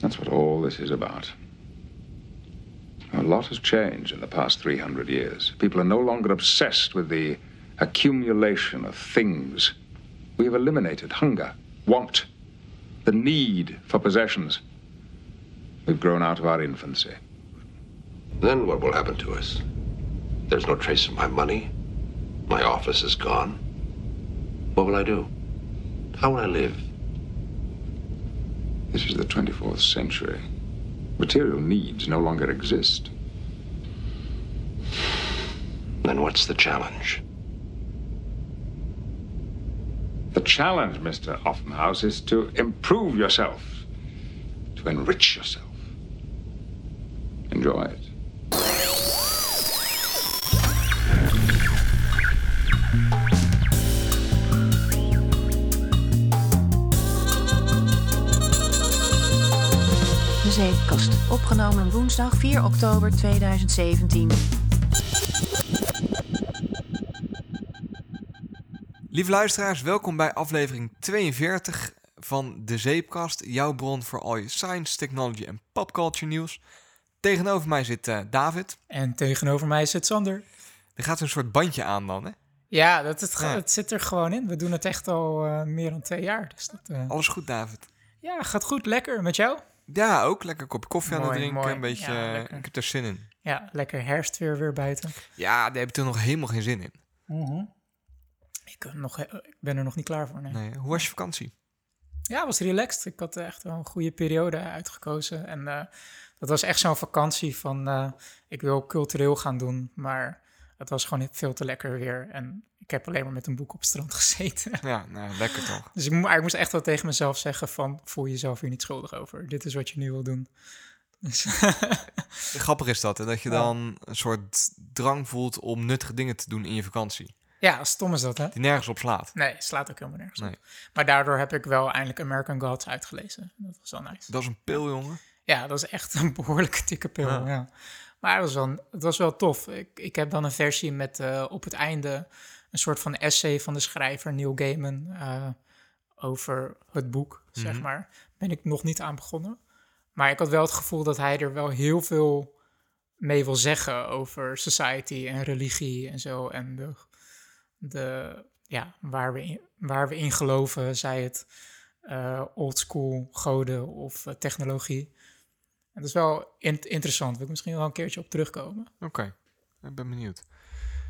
That's what all this is about. A lot has changed in the past 300 years. People are no longer obsessed with the accumulation of things. We have eliminated hunger, want, the need for possessions. We've grown out of our infancy. Then what will happen to us? There's no trace of my money. My office is gone. What will I do? How will I live? This is the 24th century. Material needs no longer exist. Then what's the challenge? The challenge, Mr. Offenhouse, is to improve yourself, to enrich yourself. Enjoy it. Zeepkast. Opgenomen woensdag 4 oktober 2017. Lieve luisteraars, welkom bij aflevering 42 van De Zeepkast. Jouw bron voor al je science, technology en popculture nieuws. Tegenover mij zit eh, David. En tegenover mij zit Sander. Er gaat een soort bandje aan dan, hè? Ja, dat, het, Ja. het zit er gewoon in. We doen het echt al eh, meer dan twee jaar. Dus dat, eh, Alles goed, David? ja, gaat goed. Lekker. Met jou? Ja, ook. Lekker een kopje koffie aan het drinken. mooi. Een beetje, Ja, eh, ik heb er zin in. Ja, lekker herfstweer weer buiten. Ja, daar heb ik er nog helemaal geen zin in. Ik, eh, nog, eh, ik ben er nog niet klaar voor. Nee. Nee, hoe was je vakantie? Ja, was relaxed. Ik had echt wel een goede periode uitgekozen. En dat was echt zo'n vakantie van... ik wil cultureel gaan doen, maar het was gewoon veel te lekker weer. En ik heb alleen maar met een boek op het strand gezeten. Ja, nou, lekker toch. Dus ik, mo- ik moest echt wel tegen mezelf zeggen van... voel je jezelf hier niet schuldig over. Dit is wat je nu wil doen. Dus, Grappig is dat, hè? Dat je dan een soort drang voelt om nuttige dingen te doen in je vakantie. ja, stom is dat, hè? Die nergens op slaat. Nee, slaat ook helemaal nergens Nee. op. Maar daardoor heb ik wel eindelijk American Gods uitgelezen. Dat was wel nice. Dat is een pil, jongen. Ja, dat is echt een behoorlijke dikke pil. Ja. Ja. Maar het was, wel, het was wel tof. Ik, ik heb dan een versie met eh, op het einde een soort van essay van de schrijver Neil Gaiman eh, over het boek, zeg Mhm. maar. Ben ik nog niet aan begonnen. Maar ik had wel het gevoel dat hij er wel heel veel mee wil zeggen over society en religie en zo. En de, de, ja, waar, we in, waar we in geloven, zij het eh oldschool goden of eh, technologie. En dat is wel in- interessant. Wil ik misschien wel een keertje op terugkomen. Oké, ik ben benieuwd. Het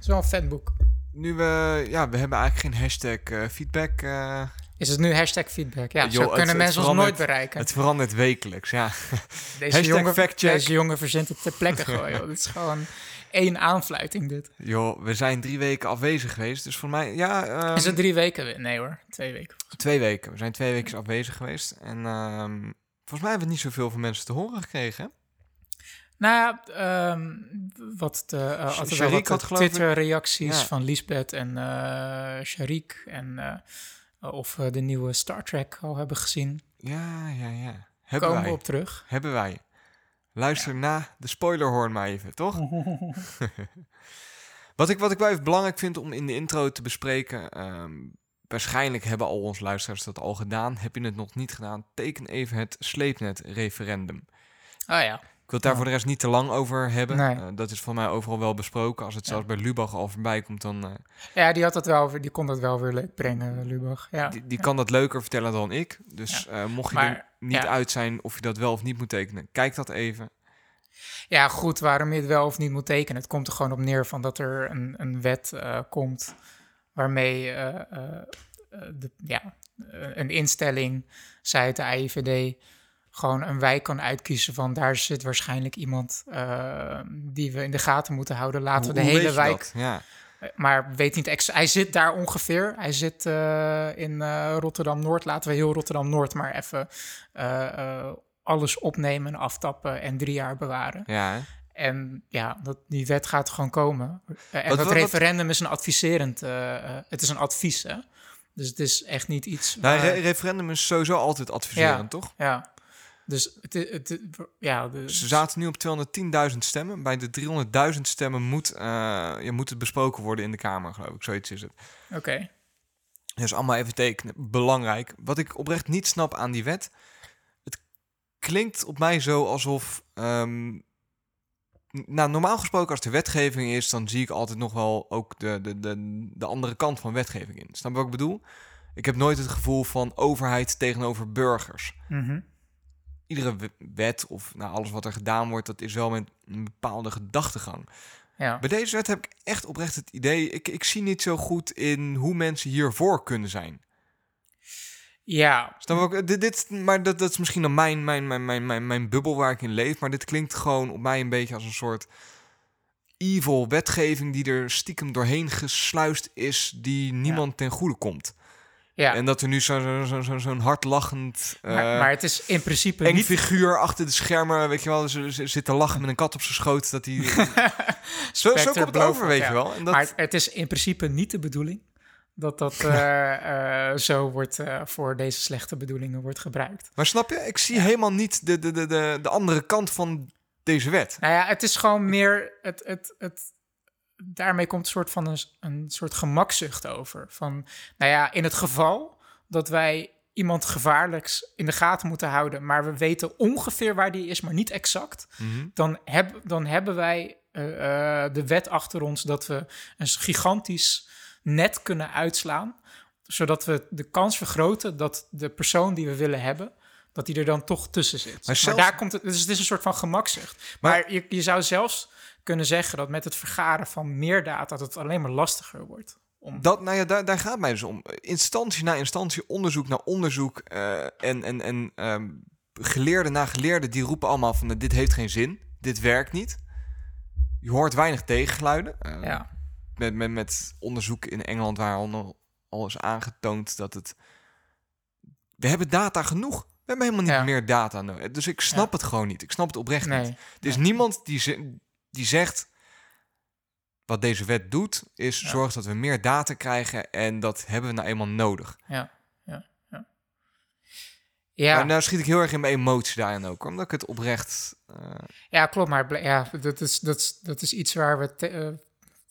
is wel een vet boek. Nu we, ja, we hebben eigenlijk geen hashtag eh, feedback. eh, Is het nu hashtag feedback? Ja, Joh, zo het- kunnen het mensen ons nooit bereiken. het verandert wekelijks, ja. deze, hashtag jongen, factcheck. deze jongen verzint het ter plekke gewoon. joh. Dit is gewoon één aanfluiting dit. Joh, we zijn drie weken afwezig geweest, dus voor mij, ja, ehm, Is het drie weken? weer? Nee hoor, twee weken. twee weken. We zijn twee weken afwezig geweest en ehm, volgens mij hebben we niet zoveel van mensen te horen gekregen. Nou ja, ehm, wat de, uh, wat had, Twitter-reacties Ja. van Lisbeth en eh Sharik. En eh, of we de nieuwe Star Trek al hebben gezien. Ja, ja, ja. Hebben Komen wij. we op terug. Hebben wij. Luister na de spoilerhoorn maar even, toch? wat, ik, wat ik wel even belangrijk vind om in de intro te bespreken... ehm, waarschijnlijk hebben al onze luisteraars dat al gedaan. Heb je het nog niet gedaan, teken even het sleepnet-referendum. Oh ja, Ik wil het daar voor de rest niet te lang over hebben. Nee. Eh, dat is voor mij overal wel besproken. Als het zelfs bij Lubach al voorbij komt, dan... eh, ja die, had dat wel, die kon dat wel weer leuk brengen, Lubach. Ja. die die kan dat leuker vertellen dan ik. Dus eh, mocht je Maar, er niet uit zijn of je dat wel of niet moet tekenen... kijk dat even. Ja, goed, waarom je het wel of niet moet tekenen. Het komt er gewoon op neer van dat er een, een wet komt waarmee eh, de, ja, een instelling, zij het de AIVD, gewoon een wijk kan uitkiezen van daar zit waarschijnlijk iemand eh, die we in de gaten moeten houden. Laten we de hele wijk. Ja. Maar weet niet ex Hij zit daar ongeveer. Hij zit eh, in eh, Rotterdam Noord. Laten we heel Rotterdam Noord maar even alles opnemen, aftappen en drie jaar bewaren. Ja, hè? En ja, dat, die wet gaat gewoon komen. En dat wat- referendum is een adviserend. het is een advies, hè? Dus het is echt niet iets. Nou, waar- re- referendum is sowieso altijd adviserend, Ja. toch? ja. Dus het, het, ja, de, Ze zaten nu op 210.000 stemmen. Bij de 300.000 stemmen moet, eh, ja, moet het besproken worden in de Kamer, geloof ik. Zoiets is het. Oké. Dus allemaal even tekenen. Belangrijk. Wat ik oprecht niet snap aan die wet. Het klinkt op mij zo alsof. ehm, nou, normaal gesproken, als er wetgeving is, dan zie ik altijd nog wel ook de, de, de, de andere kant van wetgeving in. Snap je wat ik bedoel? Ik heb nooit het gevoel van overheid tegenover burgers. Mhm. Iedere we- wet of nou, alles wat er gedaan wordt, dat is wel met een bepaalde gedachtegang. Ja. Bij deze wet heb ik echt oprecht het idee, ik, ik zie niet zo goed in hoe mensen hiervoor kunnen zijn. ja, ook, dit, dit, maar dat, dat is misschien dan mijn, mijn, mijn, mijn, mijn, mijn bubbel waar ik in leef. Maar dit klinkt gewoon op mij een beetje als een soort evil wetgeving die er stiekem doorheen gesluist is, die niemand ten goede komt. Ja. En dat er nu zo'n zo, zo, zo, hardlachend eh maar, maar het is in principe eng niet... figuur achter de schermen, weet je wel, ze, ze zit te lachen met een kat op zijn schoot. Dat die, zo, komt het over, weet ja. je wel. En dat, Maar het is in principe niet de bedoeling dat dat eh, eh, zo wordt eh, voor deze slechte bedoelingen wordt gebruikt. maar snap je, ik zie helemaal niet de, de, de, de, de andere kant van deze wet. Nou ja, het is gewoon meer het, het, het, daarmee komt een soort van een, een soort gemakzucht over. Van, nou ja, in het geval dat wij iemand gevaarlijks in de gaten moeten houden, maar we weten ongeveer waar die is, maar niet exact, Mhm. dan, heb, dan hebben wij eh, eh, de wet achter ons dat we een gigantisch net kunnen uitslaan, zodat we de kans vergroten dat de persoon die we willen hebben, dat die er dan toch tussen zit. Maar, zelfs- daar komt het, dus het is een soort van gemakzucht. Maar, je, je zou zelfs kunnen zeggen dat met het vergaren van meer data dat het alleen maar lastiger wordt. Om, Dat, nou ja, daar, daar gaat mij dus om. Instantie na instantie, onderzoek na onderzoek. eh, en en, en ehm, geleerden na geleerden, die roepen allemaal van... dit heeft geen zin, dit werkt niet. Je hoort weinig tegengeluiden. Eh, ja, met, met, met onderzoek in Engeland waar al, al is aangetoond dat het... We hebben data genoeg. We hebben helemaal niet Ja. meer data nodig. Dus ik snap het gewoon niet. Ik snap het oprecht nee. niet. Er is niemand die, die zegt... Wat deze wet doet, is Ja. zorgt dat we meer data krijgen. En dat hebben we nou eenmaal nodig. Ja, ja, ja. Ja, Maar nou schiet ik heel erg in mijn emotie daarin ook. Omdat ik het oprecht... eh, ja klopt. Maar ja, dat, is, dat, is, dat is iets waar we eh,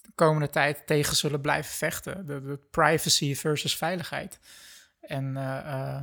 de komende tijd tegen zullen blijven vechten. De, de privacy versus veiligheid. En eh,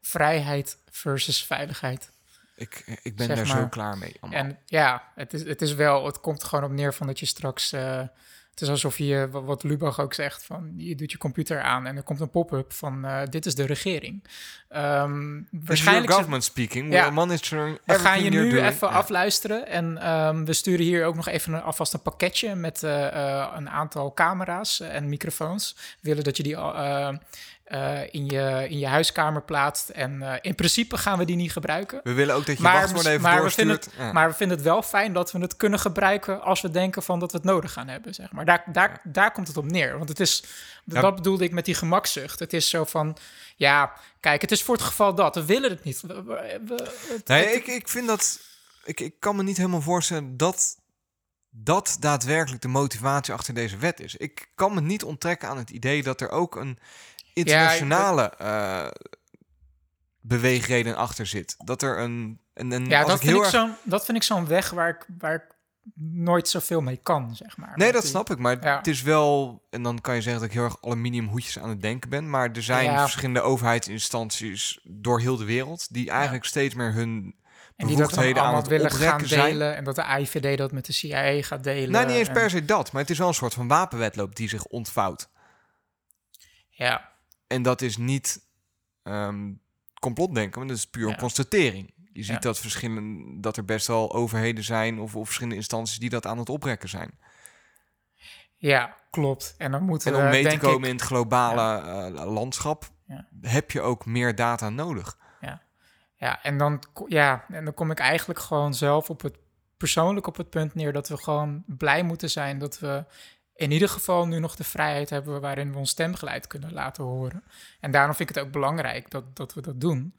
vrijheid versus veiligheid. ik, ik ben daar zo klaar mee. allemaal. En ja, het is, het is wel, het komt gewoon op neer van dat je straks. eh, het is alsof je, wa- wat Lubach ook zegt, van je doet je computer aan en er komt een pop-up van eh, dit is de regering. Your waarschijnlijk government speaking. Ja. Monitoring we gaan je nu doing. even Ja. afluisteren en ehm, we sturen hier ook nog even een, alvast een pakketje met eh, een aantal camera's en microfoons. We willen dat je die eh, in, je, in je huiskamer plaatst en eh, in principe gaan we die niet gebruiken. We willen ook dat je Maar, wachtwoord even maar, we doorstuurt. vinden het, Ja. maar we vinden het wel fijn dat we het kunnen gebruiken als we denken van dat we het nodig gaan hebben. Zeg maar. daar, daar, daar komt het op neer. Want het is, Ja. dat bedoelde ik met die gemakzucht. Het is zo van, ja, kijk, het is voor het geval dat. We willen het niet. We- we- we- het- Nee, het- ik, ik vind dat... Ik, ik kan me niet helemaal voorstellen dat dat daadwerkelijk de motivatie achter deze wet is. Ik kan me niet onttrekken aan het idee dat er ook een internationale eh, beweegreden achter zit. Dat er een... een, een ja, dat ik vind, heel ik erg... zo'n, dat vind ik zo'n weg waar ik, waar ik nooit zoveel mee kan, zeg maar. Nee, dat die- snap ik. Maar Ja. het is wel... En dan kan je zeggen dat ik heel erg aluminiumhoedjes aan het denken ben. Maar er zijn Ja. verschillende overheidsinstanties door heel de wereld... die eigenlijk steeds meer hun En die dat aan het willen gaan zijn. delen. En dat de IVD dat met de CIA gaat delen. Nou, niet eens en- per se dat, maar het is wel een soort van wapenwetloop die zich ontvouwt. Ja, En dat is niet ehm complotdenken, maar dat is puur Ja. constatering. Je ziet Ja. dat, verschillen, dat er best wel overheden zijn of, of verschillende instanties die dat aan het oprekken zijn. ja, klopt. En dan moeten En om we, mee te komen ik, in het globale eh, landschap Ja. heb je ook meer data nodig. Ja, en dan, ja, en dan kom ik eigenlijk gewoon zelf op het persoonlijk op het punt neer dat we gewoon blij moeten zijn dat we in ieder geval nu nog de vrijheid hebben waarin we ons stemgeluid kunnen laten horen. En daarom vind ik het ook belangrijk dat, dat we dat doen.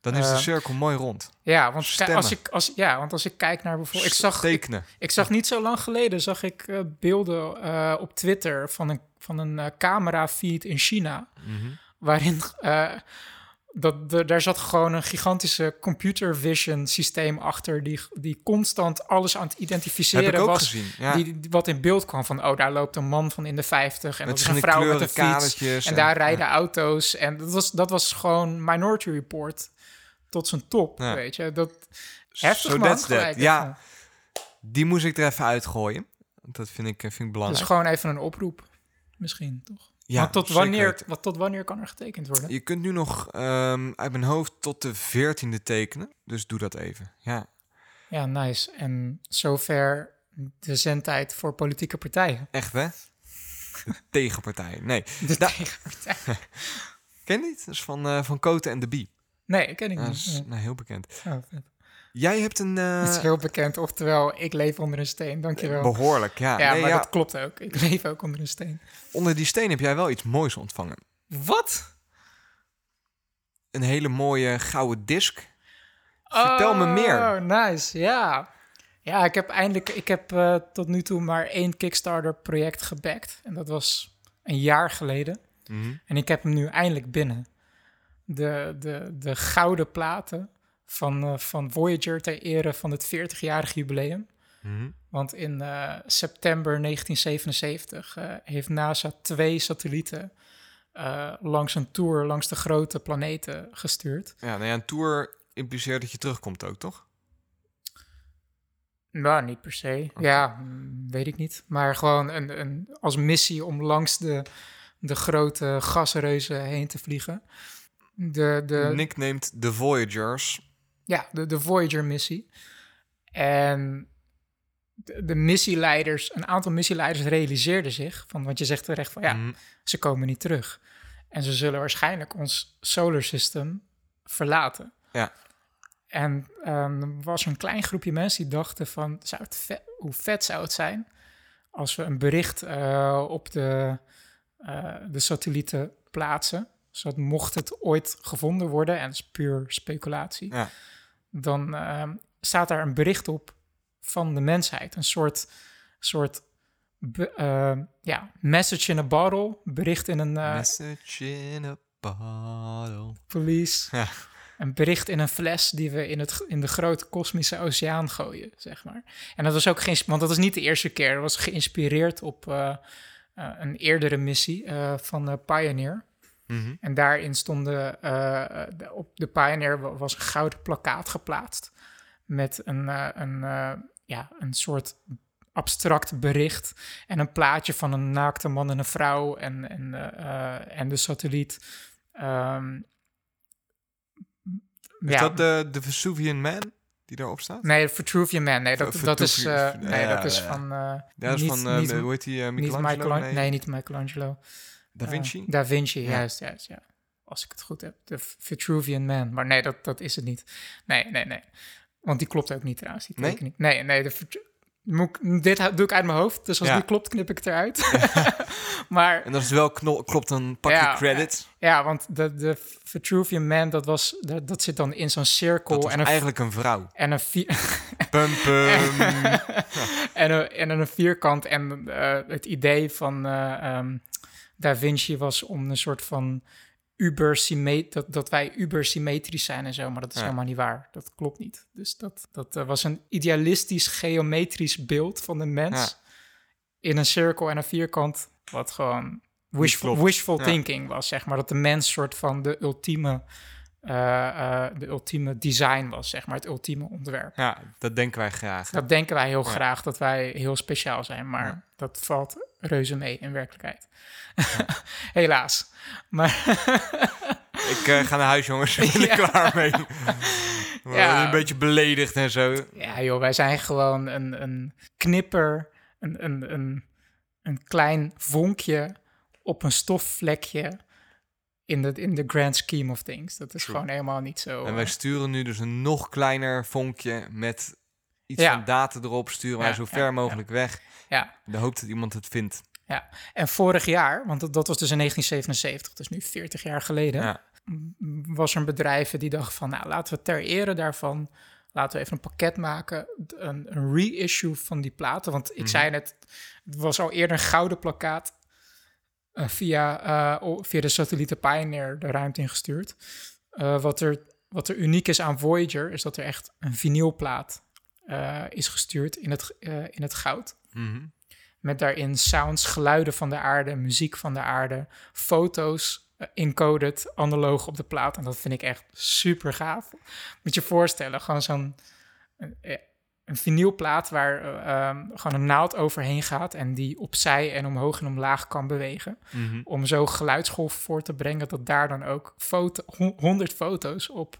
Dan is de Eh, cirkel mooi rond. Ja, want, als ik, als, ja, want als ik kijk naar bijvoorbeeld. Ik zag, ik, Tekenen. ik zag niet zo lang geleden zag ik eh, beelden eh, op Twitter van een, van een eh, camerafeed in China. Mhm. waarin dat, de, daar zat gewoon een gigantische computer vision systeem achter, die, die constant alles aan het identificeren was. gezien. Ja. Die, die- wat in beeld kwam van, oh, daar loopt een man van in de 50 en Met dat is een vrouw met een fiets. En en- daar rijden auto's. En dat was, dat was gewoon Minority Report tot zijn top, Ja. weet je. Dat heftig So man, gelijk Ja, die moest ik er even uitgooien. Dat vind ik, eh, vind ik Dat is belangrijk. gewoon even een oproep, misschien, toch? Ja, Want tot wanneer, wat, tot wanneer kan er getekend worden? Je kunt nu nog ehm, uit mijn hoofd tot de 14e tekenen. Dus doe dat even. Ja, Ja, nice. En zover de zendtijd voor politieke partijen. echt hè? De tegenpartij. Nee, De Da- tegenpartij. ken je niet? Dat is van, eh van Koten en de Bie. Nee, ken ik Dat niet. is nou, heel bekend. Oh. Jij hebt een... eh, Het is heel bekend, oftewel, ik leef onder een steen, dankjewel. behoorlijk, ja. ja, Nee, maar ja, dat klopt ook. Ik leef ook onder een steen. Onder die steen heb jij wel iets moois ontvangen. Wat? Een hele mooie gouden disc. Vertel me meer. Oh, nice, ja. Ja, ik heb eindelijk, ik heb eh, tot nu toe maar één Kickstarter-project gebackt. En dat was een jaar geleden. Mhm. En ik heb hem nu eindelijk binnen. De, de, de gouden platen van, eh, van Voyager ter ere van het 40-jarig jubileum. Mhm. Want in eh, september 1977 eh, heeft NASA twee satellieten langs een tour langs de grote planeten gestuurd. Ja, nou ja, een tour impliceert dat je terugkomt ook, toch? Nou, niet per se. Ja, mm, weet ik niet. Maar gewoon een, een, als missie om langs de, de grote gasreuzen heen te vliegen. De, de, Nicknamed The Voyagers. Ja, de, de Voyager-missie. En de, de missieleiders, een aantal missieleiders realiseerden zich, van, want je zegt terecht van ja, Mhm. ze komen niet terug. En ze zullen waarschijnlijk ons solar system verlaten. Ja. En er was een klein groepje mensen die dachten van, zou het vet, hoe vet zou het zijn als we een bericht eh, op de, eh, de satellieten plaatsen, zodat mocht het ooit gevonden worden, en dat is puur speculatie, Ja. Dan ehm, staat daar een bericht op van de mensheid. Een soort, soort be- eh, ja, message in a bottle, bericht in een eh, Message in a bottle. police. Ja. Een bericht in een fles die we in, het, in de grote kosmische oceaan gooien, zeg maar. En dat was ook geen... Want dat was niet de eerste keer. Dat was geïnspireerd op eh, eh, een eerdere missie van eh, Mhm. En daarin stonden... eh, eh, de- op de Pioneer wa- was een gouden plakkaat geplaatst... met een, eh, een, ja, een soort abstract bericht... en een plaatje van een naakte man en een vrouw... en, en, en de satelliet... Ehm, Is ja, dat de, de Vesuvian Man die daarop staat? Nee, Vitruvian Man. Nee, dat, V- dat is, nee, ja, dat is ja. van... Ja, dat is niet- van, niet- hoe heet die, niet? Michelangelo. Nee. Nee, niet Michelangelo. Da Vinci? Eh, da Vinci, Ja. juist, juist, ja. Als ik het goed heb. De Vitruvian Man. Maar nee, dat, dat is het niet. Nee, nee, nee. Want die klopt ook niet trouwens, die Nee? tekening. Nee, nee, de moet ik- dit doe ik uit mijn hoofd. Dus als Ja. die klopt, knip ik het eruit. maar En als het wel klopt, dan pak je Ja, credits. ja, want de, de Vitruvian Man, dat, was, dat, dat zit dan in zo'n cirkel. Dat en een, eigenlijk een vrouw. en een, Pum, pum. en, een, en een vierkant. En eh, het idee van eh, ehm, Da Vinci was om een soort van ubersymmetrisch, dat, dat wij ubersymmetrisch zijn en zo, maar dat is Ja. helemaal niet waar. Dat klopt niet. Dus dat, dat eh, was een idealistisch geometrisch beeld van de mens Ja. in een cirkel en een vierkant, wat gewoon wishful, wishful thinking was, zeg maar. Dat de mens soort van de ultieme, eh, eh, de ultieme design was, zeg maar, het ultieme ontwerp. Ja, dat denken wij graag. Dat denken wij heel Ja. graag, dat wij heel speciaal zijn, maar Ja. dat valt reuze mee in werkelijkheid. Helaas. Maar Ik eh, ga naar huis, jongens. Ik ben er klaar mee. We Ja. Een beetje beledigd en zo. ja, joh, wij zijn gewoon een, een knipper, een, een, een, een klein vonkje op een stofvlekje in de, in de grand scheme of things. Dat is True. gewoon helemaal niet zo. En wij eh, sturen nu dus een nog kleiner vonkje met iets Ja. van data erop. Sturen wij Ja, zo ver mogelijk weg. ja. De hoop dat iemand het vindt. Ja, en vorig jaar, want dat, was dus in 1977, dus nu 40 jaar geleden, was er een bedrijf die dacht van, nou, laten we ter ere daarvan, laten we even een pakket maken, een, een reissue van die platen. Want ik Mhm. zei net, het was al eerder een gouden plakkaat eh, via, eh, via de satellieten Pioneer de ruimte ingestuurd. Eh, wat, er, wat er uniek is aan Voyager, is dat er echt een vinylplaat eh, is gestuurd in het, eh, in het goud. Mhm. Met daarin sounds, geluiden van de aarde, muziek van de aarde, foto's eh, encoded, analoog op de plaat. En dat vind ik echt super gaaf. Moet je je voorstellen, gewoon zo'n een, vinylplaat waar eh, ehm, gewoon een naald overheen gaat en die opzij en omhoog en omlaag kan bewegen. Mhm. Om zo geluidsgolven voor te brengen dat daar dan ook foto, hon- 100 foto's op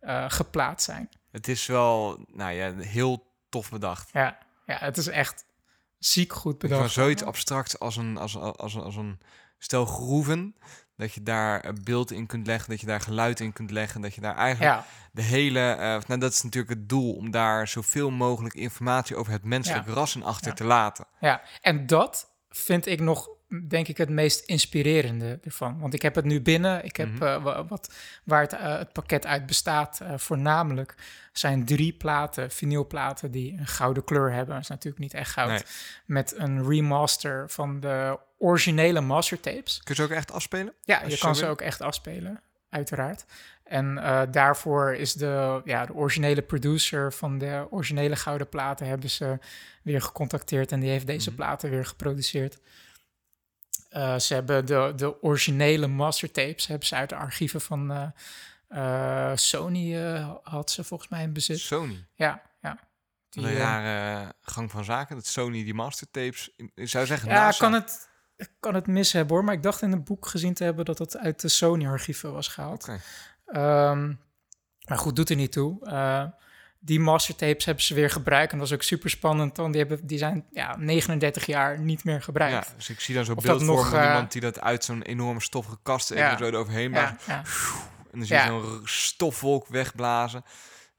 eh, geplaatst zijn. Het is wel, nou ja, heel tof bedacht. Ja, ja, het is echt ziek goed Van bedacht. zoiets abstracts als een, als, als, als, als een stel groeven. Dat je daar een beeld in kunt leggen, dat je daar geluid in kunt leggen. Dat je daar eigenlijk Ja, de hele... eh, nou, dat is natuurlijk het doel, om daar zoveel mogelijk informatie over het menselijk Ja. ras in achter Ja. te laten. ja, en dat vind ik nog, denk ik, het meest inspirerende ervan. Want ik heb het nu binnen. Ik heb Mhm. eh, wa- wat, waar het, eh, het pakket uit bestaat, eh, voornamelijk zijn drie platen, vinylplaten, die een gouden kleur hebben. Dat is natuurlijk niet echt goud. Nee. Met een remaster van de originele mastertapes. Kun je ze ook echt afspelen? Ja, je je kan ze wil. ook echt afspelen, uiteraard. En daarvoor is de, ja, de originele producer van de originele gouden platen hebben ze weer gecontacteerd en die heeft deze Mhm. platen weer geproduceerd. Eh, ze hebben de, de originele mastertapes hebben ze uit de archieven van eh, eh, Sony had ze volgens mij in bezit. Sony. Ja, ja. Die, een rare gang van zaken. Dat Sony die mastertapes, ik zou zeggen, Ja, NASA. kan het, kan het mis hebben hoor, maar ik dacht in een boek gezien te hebben dat het uit de Sony-archieven was gehaald. Ehm, maar goed, doet er niet toe. Die mastertapes hebben ze weer gebruikt en dat was ook super spannend. Want die, hebben, die zijn ja, 39 jaar niet meer gebruikt. Ja, dus ik zie dan zo'n beeld voor van eh, iemand die dat uit zo'n enorme stoffige kast even Ja. zo eroverheen Ja, ja, En dan zie je zo'n stofwolk wegblazen.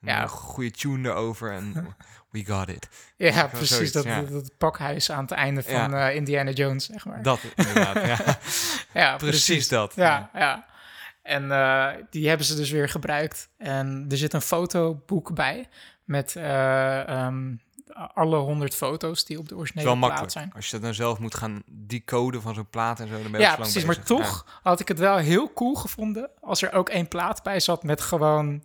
En Ja. Een goede tune erover en we got it. ja precies. zoiets, dat, ja. dat, dat pakhuis aan het einde van eh, Indiana Jones, zeg maar. Dat inderdaad, ja. Precies dat. Ja, ja. En eh, die hebben ze dus weer gebruikt. En er zit een fotoboek bij met ehm, alle honderd foto's die op de originele plaat makkelijk. zijn. Als je dat dan zelf moet gaan decoden van zo'n plaat en zo, dan ben je Ja, precies. Maar toch had ik het wel heel cool gevonden als er ook één plaat bij zat met gewoon,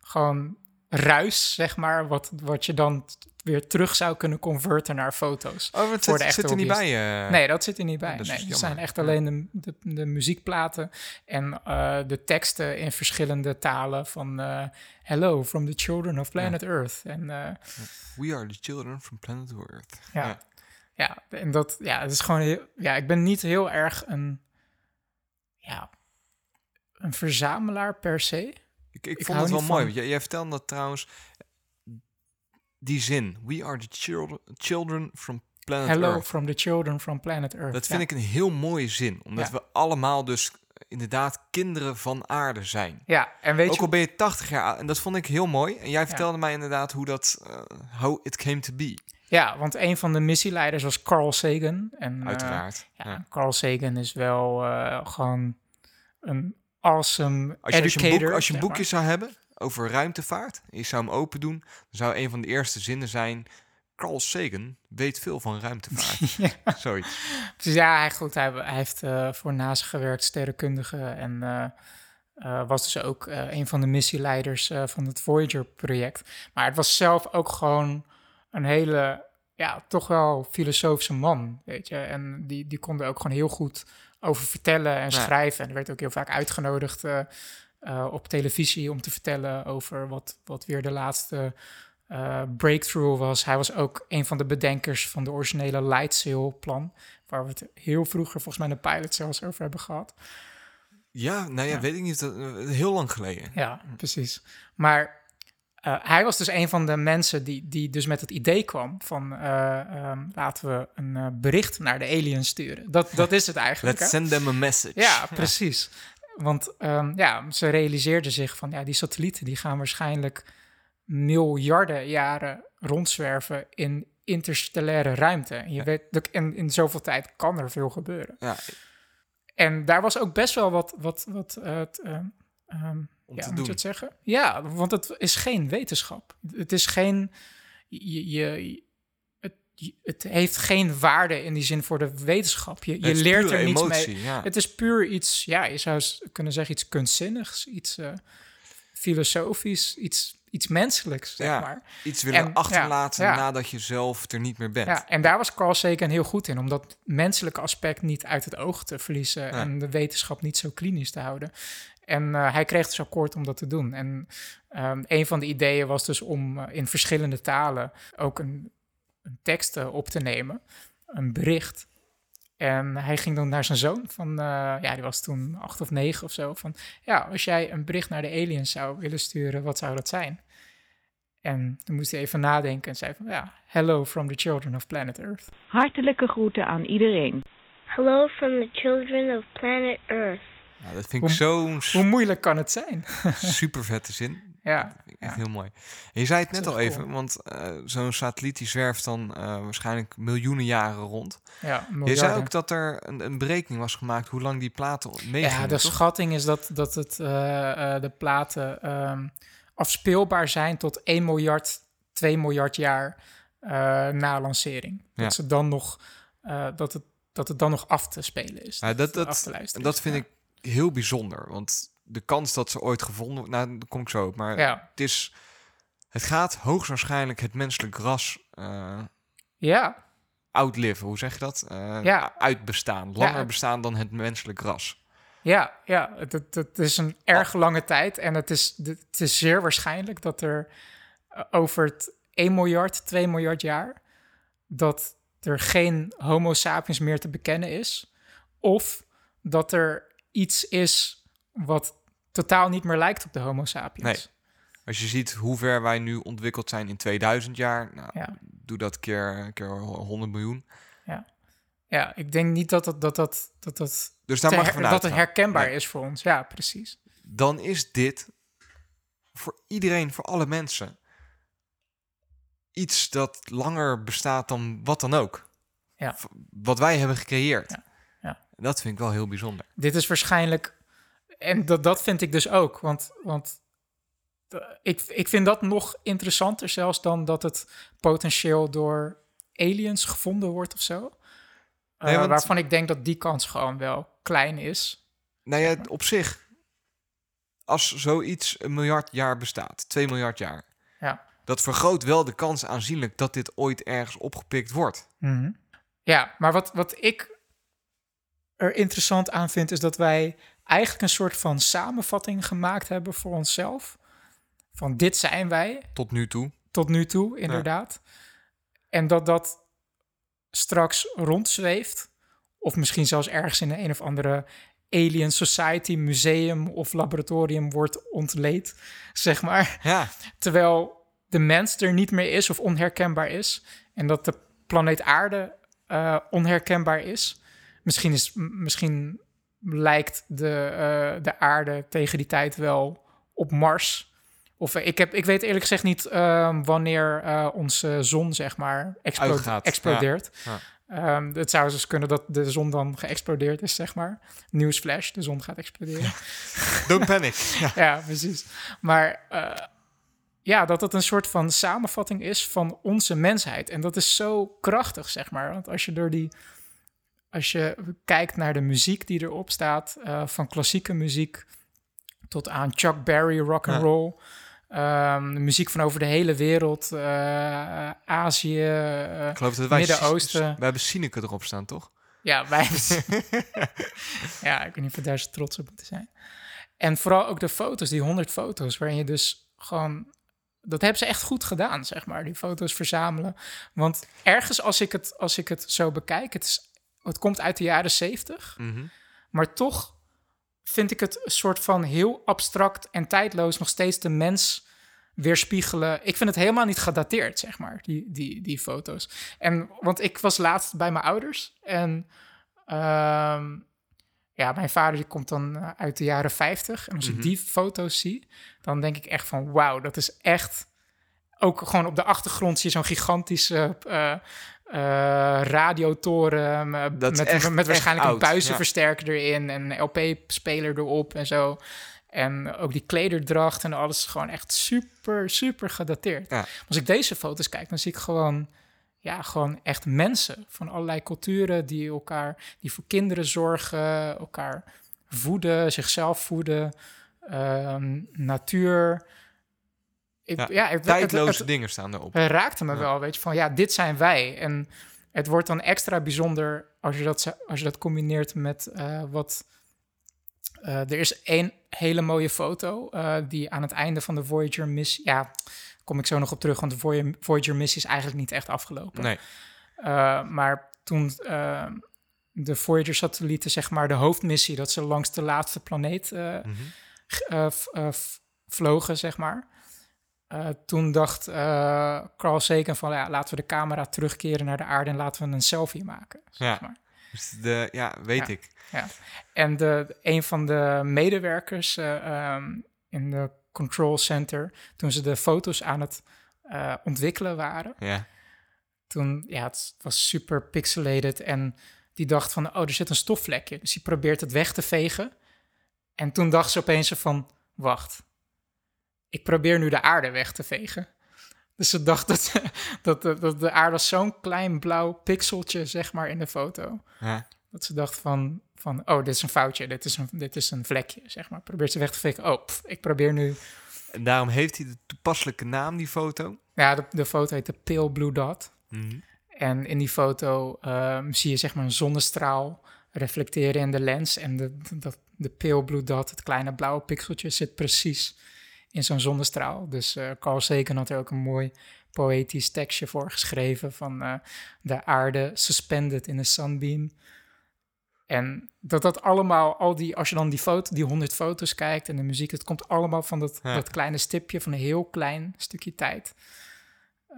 gewoon ruis, zeg maar, wat, wat je dan weer terug zou kunnen converten naar foto's. Oh, voor de zit, er niet bij? eh? Nee, dat zit er niet bij. dat nee, dus het jammer. zijn echt alleen de, de, de muziekplaten en eh, de teksten in verschillende talen van eh, Hello from the children of planet Earth. En We are the children from planet Earth. ja, Ja. ja. en dat, ja, het is gewoon heel, ja, ik ben niet heel erg een, ja, een verzamelaar per se. Ik, ik, Ik vond het wel mooi. Jij, jij vertelde dat trouwens. Die zin. We are the children, children from planet Hello Earth. from the children from planet Earth. Dat vind ik een heel mooie zin. Omdat Ja. we allemaal dus inderdaad kinderen van aarde zijn. Ja, en weet Ook je, al ben je 80 jaar oud. En dat vond ik heel mooi. En jij vertelde mij inderdaad hoe dat... eh, how it came to be. ja, want een van de missieleiders was Carl Sagan. En, eh, Uiteraard. Ja, Ja. Carl Sagan is wel eh, gewoon een awesome Als je, als je een, educator. boek, als je een boekje zou hebben over ruimtevaart... je zou hem open doen... dan zou een van de eerste zinnen zijn... Carl Sagan weet veel van ruimtevaart. Ja. Zoiets. Dus ja, hij, goed, hij, hij heeft eh, voor NASA gewerkt, sterrenkundige. En eh, eh, was dus ook een van de missieleiders van het Voyager-project. Maar het was zelf ook gewoon een hele, ja, toch wel filosofische man, weet je. En die, die kon er ook gewoon heel goed over vertellen en Ja. schrijven. En er werd ook heel vaak uitgenodigd eh, op televisie om te vertellen over wat, wat weer de laatste eh, breakthrough was. Hij was ook een van de bedenkers van de originele light sail plan, waar we het heel vroeger volgens mij de pilot zelfs over hebben gehad. Ja, nou ja, Ja. weet ik niet. Eh, heel lang geleden. Ja, precies. Maar hij was dus een van de mensen die, die dus met het idee kwam van eh, ehm, laten we een bericht naar de aliens sturen. Dat, dat is het eigenlijk. Let's hè? send them a message. Ja, precies. Want ehm, ja, ze realiseerden zich van ja, die satellieten die gaan waarschijnlijk miljarden jaren rondzwerven in interstellaire ruimte. En, je Ja. weet, en in zoveel tijd kan er veel gebeuren. Ja, En daar was ook best wel wat, wat, wat eh, het, ehm, om ja, te moet doen. je het zeggen? Ja, want het is geen wetenschap. Het is geen. Je, je, het, heeft geen waarde in die zin voor de wetenschap. Je, leert er niets emotie, mee. Ja. Het is puur iets, ja, je zou kunnen zeggen iets kunstzinnigs, iets eh, filosofisch, iets, iets menselijks, zeg Ja, maar. Iets willen En- achterlaten ja. nadat je zelf er niet meer bent. Ja, en daar was Carl Sagan heel goed in, om dat menselijke aspect niet uit het oog te verliezen en de wetenschap niet zo klinisch te houden. En eh, hij kreeg dus akkoord om dat te doen. En ehm, een van de ideeën was dus om eh, in verschillende talen ook een, een tekst eh, op te nemen, een bericht. En hij ging dan naar zijn zoon, van, eh, ja, die was toen acht of negen of zo, van ja, als jij een bericht naar de aliens zou willen sturen, wat zou dat zijn? En toen moest hij even nadenken en zei van ja, hello from the children of planet Earth. Hartelijke groeten aan iedereen. Hello from the children of planet Earth. Nou, dat vind ik Hoe- zo'n Hoe moeilijk kan het zijn? super vette zin. Ja, Dat vind ik echt ja. heel mooi. En je zei het net Dat al even, want eh, zo'n satelliet die zwerft dan eh, waarschijnlijk miljoenen jaren rond. ja, Je zei miljarden. ook dat er een, een berekening was gemaakt hoe lang die platen meegingen. Ja, de toch? schatting is dat, dat het, eh, de platen ehm, afspeelbaar zijn tot 1 miljard, 2 miljard jaar na lancering. Ja. Dat, ze dan nog, dat, het, dat het dan nog af te spelen is. Ja, dat, dat, dat is. vind Ja. ik heel bijzonder. Want de kans dat ze ooit gevonden worden, nou, daar kom ik zo op. Maar Ja, het, is, het gaat hoogstwaarschijnlijk het menselijk ras eh ja, outliven. Hoe zeg je dat? Eh, Ja. Uitbestaan. Langer Ja. bestaan dan het menselijk ras. ja, ja. Het, het, is een erg lange tijd. En het is, het is zeer waarschijnlijk dat er eh, over het 1 miljard, 2 miljard jaar... dat er geen homo sapiens meer te bekennen is. Of dat er iets is wat totaal niet meer lijkt op de homo sapiens. Nee. Als je ziet hoe ver wij nu ontwikkeld zijn in 2000 jaar, nou, Ja. doe dat keer, keer 100 miljoen. Ja, ik denk niet dat dat, dat, dat, dat, dat, Dus daar mag her- dat het herkenbaar Nee. is voor ons. Ja, precies. Dan is dit voor iedereen, voor alle mensen, iets dat langer bestaat dan wat dan ook. Ja. Wat wij hebben gecreëerd. Ja, ja. Dat vind ik wel heel bijzonder. Dit is waarschijnlijk... En dat, dat vind ik dus ook. Want, want de- ik, ik vind dat nog interessanter zelfs dan dat het potentieel door aliens gevonden wordt of zo. Eh, Nee, want- Waarvan ik denk dat die kans gewoon wel klein is. Nou ja, op zich, als zoiets een miljard jaar bestaat, 2 miljard jaar, Ja. dat vergroot wel de kans aanzienlijk dat dit ooit ergens opgepikt wordt. Mhm. Ja, maar wat, wat ik er interessant aan vind, is dat wij eigenlijk een soort van samenvatting gemaakt hebben voor onszelf. Van dit zijn wij Tot nu toe. tot nu toe, inderdaad. En dat dat straks rondzweeft, of misschien zelfs ergens in een of andere Alien Society museum of laboratorium wordt ontleed, zeg maar. Ja, Terwijl de mens er niet meer is of onherkenbaar is. En dat de planeet Aarde eh, onherkenbaar is. Misschien, is, misschien lijkt de, eh, de aarde tegen die tijd wel op Mars. Of eh, ik, heb, ik weet eerlijk gezegd niet eh, wanneer eh, onze zon, zeg maar, Uitgaat, explodeert. ja. Ehm, het zou dus kunnen dat de zon dan geëxplodeerd is, zeg maar. Nieuwsflash, de zon gaat exploderen. don't panic. Ja. Ja, precies. Maar ja, dat het een soort van samenvatting is van onze mensheid. En dat is zo krachtig, zeg maar. Want als je door die. Als je kijkt naar de muziek die erop staat, eh, van klassieke muziek tot aan Chuck Berry, rock and Ja. roll. ehm, de muziek van over de hele wereld, eh, Azië. wij... Midden-Oosten. We hebben Sineke erop staan, toch? ja, wij. ja, ik weet niet of we daar zo trots op moeten zijn. En vooral ook de foto's, die 100 foto's, waarin je dus gewoon. Dat hebben ze echt goed gedaan, zeg maar, die foto's verzamelen. Want ergens, als ik het, als ik het zo bekijk, het, is, het komt uit de jaren 70, Mhm. maar toch vind ik het een soort van heel abstract en tijdloos nog steeds de mens weerspiegelen. Ik vind het helemaal niet gedateerd, zeg maar, die, die, die foto's. En, want ik was laatst bij mijn ouders en ehm, ja, mijn vader die komt dan eh, uit de jaren 50. En als Mhm. ik die foto's zie, dan denk ik echt van wauw, dat is echt... Ook gewoon op de achtergrond zie je zo'n gigantische eh, radiotoren eh, Dat is met, echt- met waarschijnlijk een buizenversterker erin en een LP-speler erop en zo. En ook die klederdracht en alles is gewoon echt super, super gedateerd. Ja. Als ik deze foto's kijk, dan zie ik gewoon, ja, gewoon echt mensen van allerlei culturen die elkaar, die voor kinderen zorgen, elkaar voeden, zichzelf voeden, ehm, natuur. Ik, Ja, ja, het, Tijdloze het, het, dingen staan erop. het raakte me Ja. wel, weet je, van ja, dit zijn wij. En het wordt dan extra bijzonder als je dat, als je dat combineert met eh, wat... eh, er is één hele mooie foto eh, die aan het einde van de Voyager-missie... Ja, kom ik zo nog op terug, want de Voy- Voyager-missie is eigenlijk niet echt afgelopen. Nee. Maar toen de Voyager-satellieten, zeg maar, de hoofdmissie, dat ze langs de laatste planeet Mhm. vlogen, zeg maar. Uh, toen dacht Carl Sagan van, ja, laten we de camera terugkeren naar de aarde en laten we een selfie maken. Zeg Ja. maar. Dus de, ja, weet Ja. ik. Ja. En de, een van de medewerkers uh, um, in de control center, toen ze de foto's aan het uh, ontwikkelen waren, Ja. toen, ja, het was super pixelated en die dacht van, oh, er zit een stofvlekje. Dus die probeert het weg te vegen. En toen dacht ze opeens van, wacht, ik probeer nu de aarde weg te vegen. Dus ze dacht dat, dat, dat, dat de aarde was zo'n klein blauw pixeltje, zeg maar, in de foto. Ja. Dat ze dacht van, van oh, dit is een foutje, dit is een, dit is een vlekje, zeg maar. Probeert ze weg te vegen. Oh, pff, ik probeer nu... En daarom heeft hij de toepasselijke naam, die foto. Ja, de, de foto heet de Pale Blue Dot. Mhm. En in die foto um, zie je zeg maar een zonnestraal reflecteren in de lens. En de, de, de pale blue dot, het kleine blauwe pixeltje, zit precies in zo'n zonnestraal. Dus uh, Carl Sagan had er ook een mooi poëtisch tekstje voor geschreven van uh, de aarde suspended in a sunbeam. En dat dat allemaal, al die, als je dan die foto, die honderd foto's kijkt en de muziek, het komt allemaal van dat, Ja. dat kleine stipje van een heel klein stukje tijd.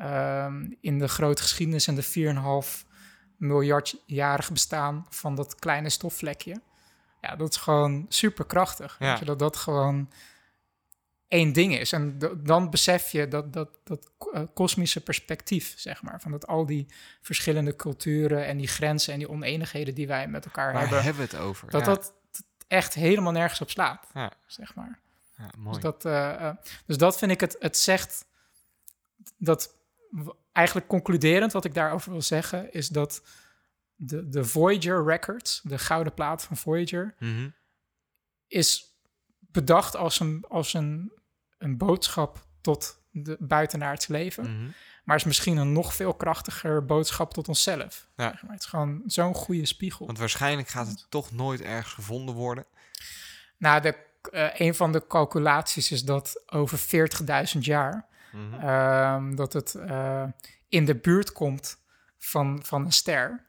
Um, in de grote geschiedenis en de 4,5 miljardjarig bestaan van dat kleine stofvlekje. Ja, dat is gewoon super krachtig. Ja. Weet je, dat dat gewoon één ding is. En dan besef je dat, dat, dat uh, kosmische perspectief, zeg maar. Van dat al die verschillende culturen en die grenzen en die oneenigheden die wij met elkaar Waar hebben. hebben we het over? Dat ja. dat echt helemaal nergens op slaat, Ja. zeg maar. Ja, mooi. Dus dat, uh, uh, dus dat vind ik het, het zegt dat eigenlijk concluderend wat ik daarover wil zeggen is dat de, de Voyager Records, de gouden plaat van Voyager, mm -hmm. is bedacht als een, als een, een boodschap tot de buitenaards leven. Mm -hmm. Maar is misschien een nog veel krachtiger boodschap tot onszelf. Ja. Zeg maar. Het is gewoon zo'n goede spiegel. Want waarschijnlijk gaat het toch nooit ergens gevonden worden. Nou, de, uh, een van de calculaties is dat over 40.000 jaar Mm -hmm. uh, dat het uh, in de buurt komt van, van een ster.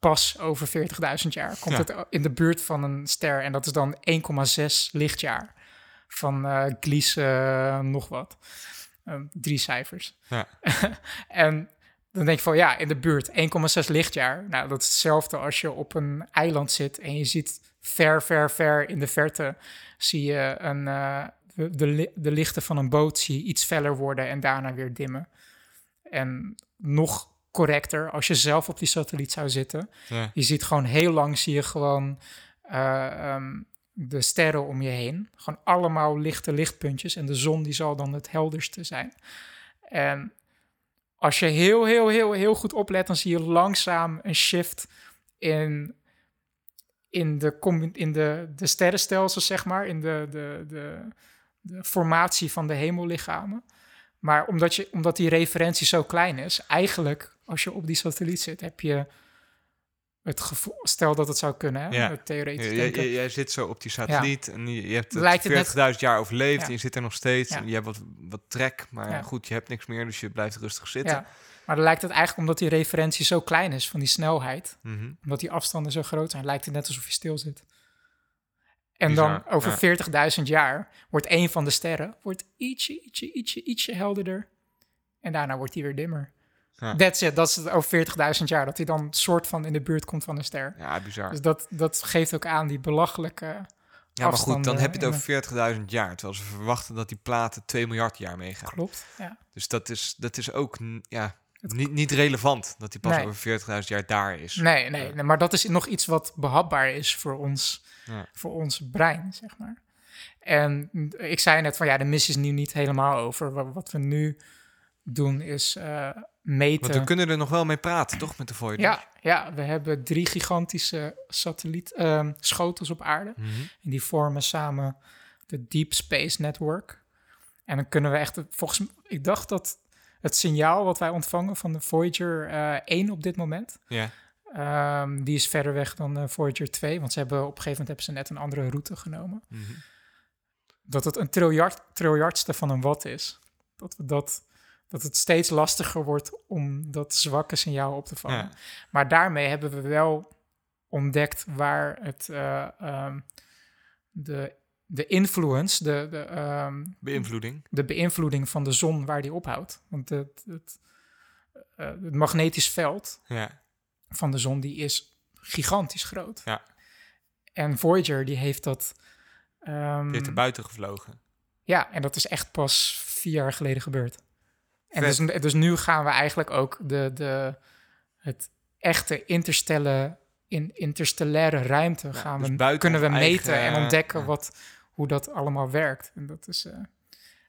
Pas over 40.000 jaar komt Ja. het in de buurt van een ster. En dat is dan 1,6 lichtjaar van uh, Gliese nog wat. drie cijfers. Ja. en dan denk je van ja, in de buurt 1,6 lichtjaar. Nou, dat is hetzelfde als je op een eiland zit en je ziet ver, ver, ver in de verte zie je een, uh, de, de, de, lichten van een boot zie je iets feller worden en daarna weer dimmen. En nog correcter, als je zelf op die satelliet zou zitten, ja. je ziet gewoon heel lang zie je gewoon uh, um, de sterren om je heen. Gewoon allemaal lichte lichtpuntjes en de zon die zal dan het helderste zijn. En als je heel, heel, heel, heel goed oplet, dan zie je langzaam een shift in, in, de, in de, de sterrenstelsels, zeg maar, in de, de, de, de formatie van de hemellichamen. Maar omdat, je, omdat die referentie zo klein is, eigenlijk, als je op die satelliet zit, heb je het gevoel, stel dat het zou kunnen, hè, ja. theoretisch denken. Jij, jij zit zo op die satelliet ja. en je, je hebt het 40.000 net... jaar overleefd Ja. en je zit er nog steeds. En je hebt wat, wat trek, maar goed, je hebt niks meer, dus je blijft rustig zitten. Ja. Maar dan lijkt het eigenlijk, omdat die referentie zo klein is van die snelheid, Mhm. omdat die afstanden zo groot zijn, lijkt het net alsof je stil zit. En Bizar, dan over 40.000 jaar wordt een van de sterren wordt ietsje, ietsje, ietsje, ietsje helderder. En daarna wordt die weer dimmer. Ja. That's it. Dat is het over 40.000 jaar. Dat hij dan soort van in de buurt komt van een ster. Ja, bizar. Dus dat, dat geeft ook aan die belachelijke ja, maar goed, dan heb je het over 40.000 jaar. Terwijl ze verwachten dat die platen 2 miljard jaar meegaan. Klopt, ja. Dus dat is, dat is ook ja, niet, niet relevant dat die pas Nee. over 40.000 jaar daar is. Nee, nee, nee, maar dat is nog iets wat behapbaar is voor ons, Ja. voor ons brein, zeg maar. En ik zei net van ja, de missie is nu niet helemaal over. Wa- Wat we nu doen is eh, meten. Want we kunnen er nog wel mee praten, toch, met de Voyager? ja, ja, we hebben drie gigantische satelliet ehm, schotels op aarde. Mhm. En die vormen samen de Deep Space Network. En dan kunnen we echt, volgens mij, ik dacht dat het signaal wat wij ontvangen van de Voyager eh 1 op dit moment, Ja. ehm, die is verder weg dan eh, Voyager 2, want ze hebben op een gegeven moment hebben ze net een andere route genomen. Mhm. Dat het een triljard, triljardste van een watt is. Dat, we dat, dat het steeds lastiger wordt om dat zwakke signaal op te vangen. Ja. Maar daarmee hebben we wel ontdekt waar het, eh, ehm, de, de influence, de, de, ehm, Beïnvloeding. de beïnvloeding van de zon, waar die ophoudt. Want het, het, eh, het magnetisch veld Ja. van de zon, die is gigantisch groot. Ja. En Voyager, die heeft dat... ehm, Die heeft er buiten gevlogen. ja, en dat is echt pas vier jaar geleden gebeurd. En dus, dus nu gaan we eigenlijk ook de, de, het echte interstelle, in interstellaire ruimte gaan dus we, kunnen we meten eigen- en ontdekken ja. wat, hoe dat allemaal werkt. En dat is eh,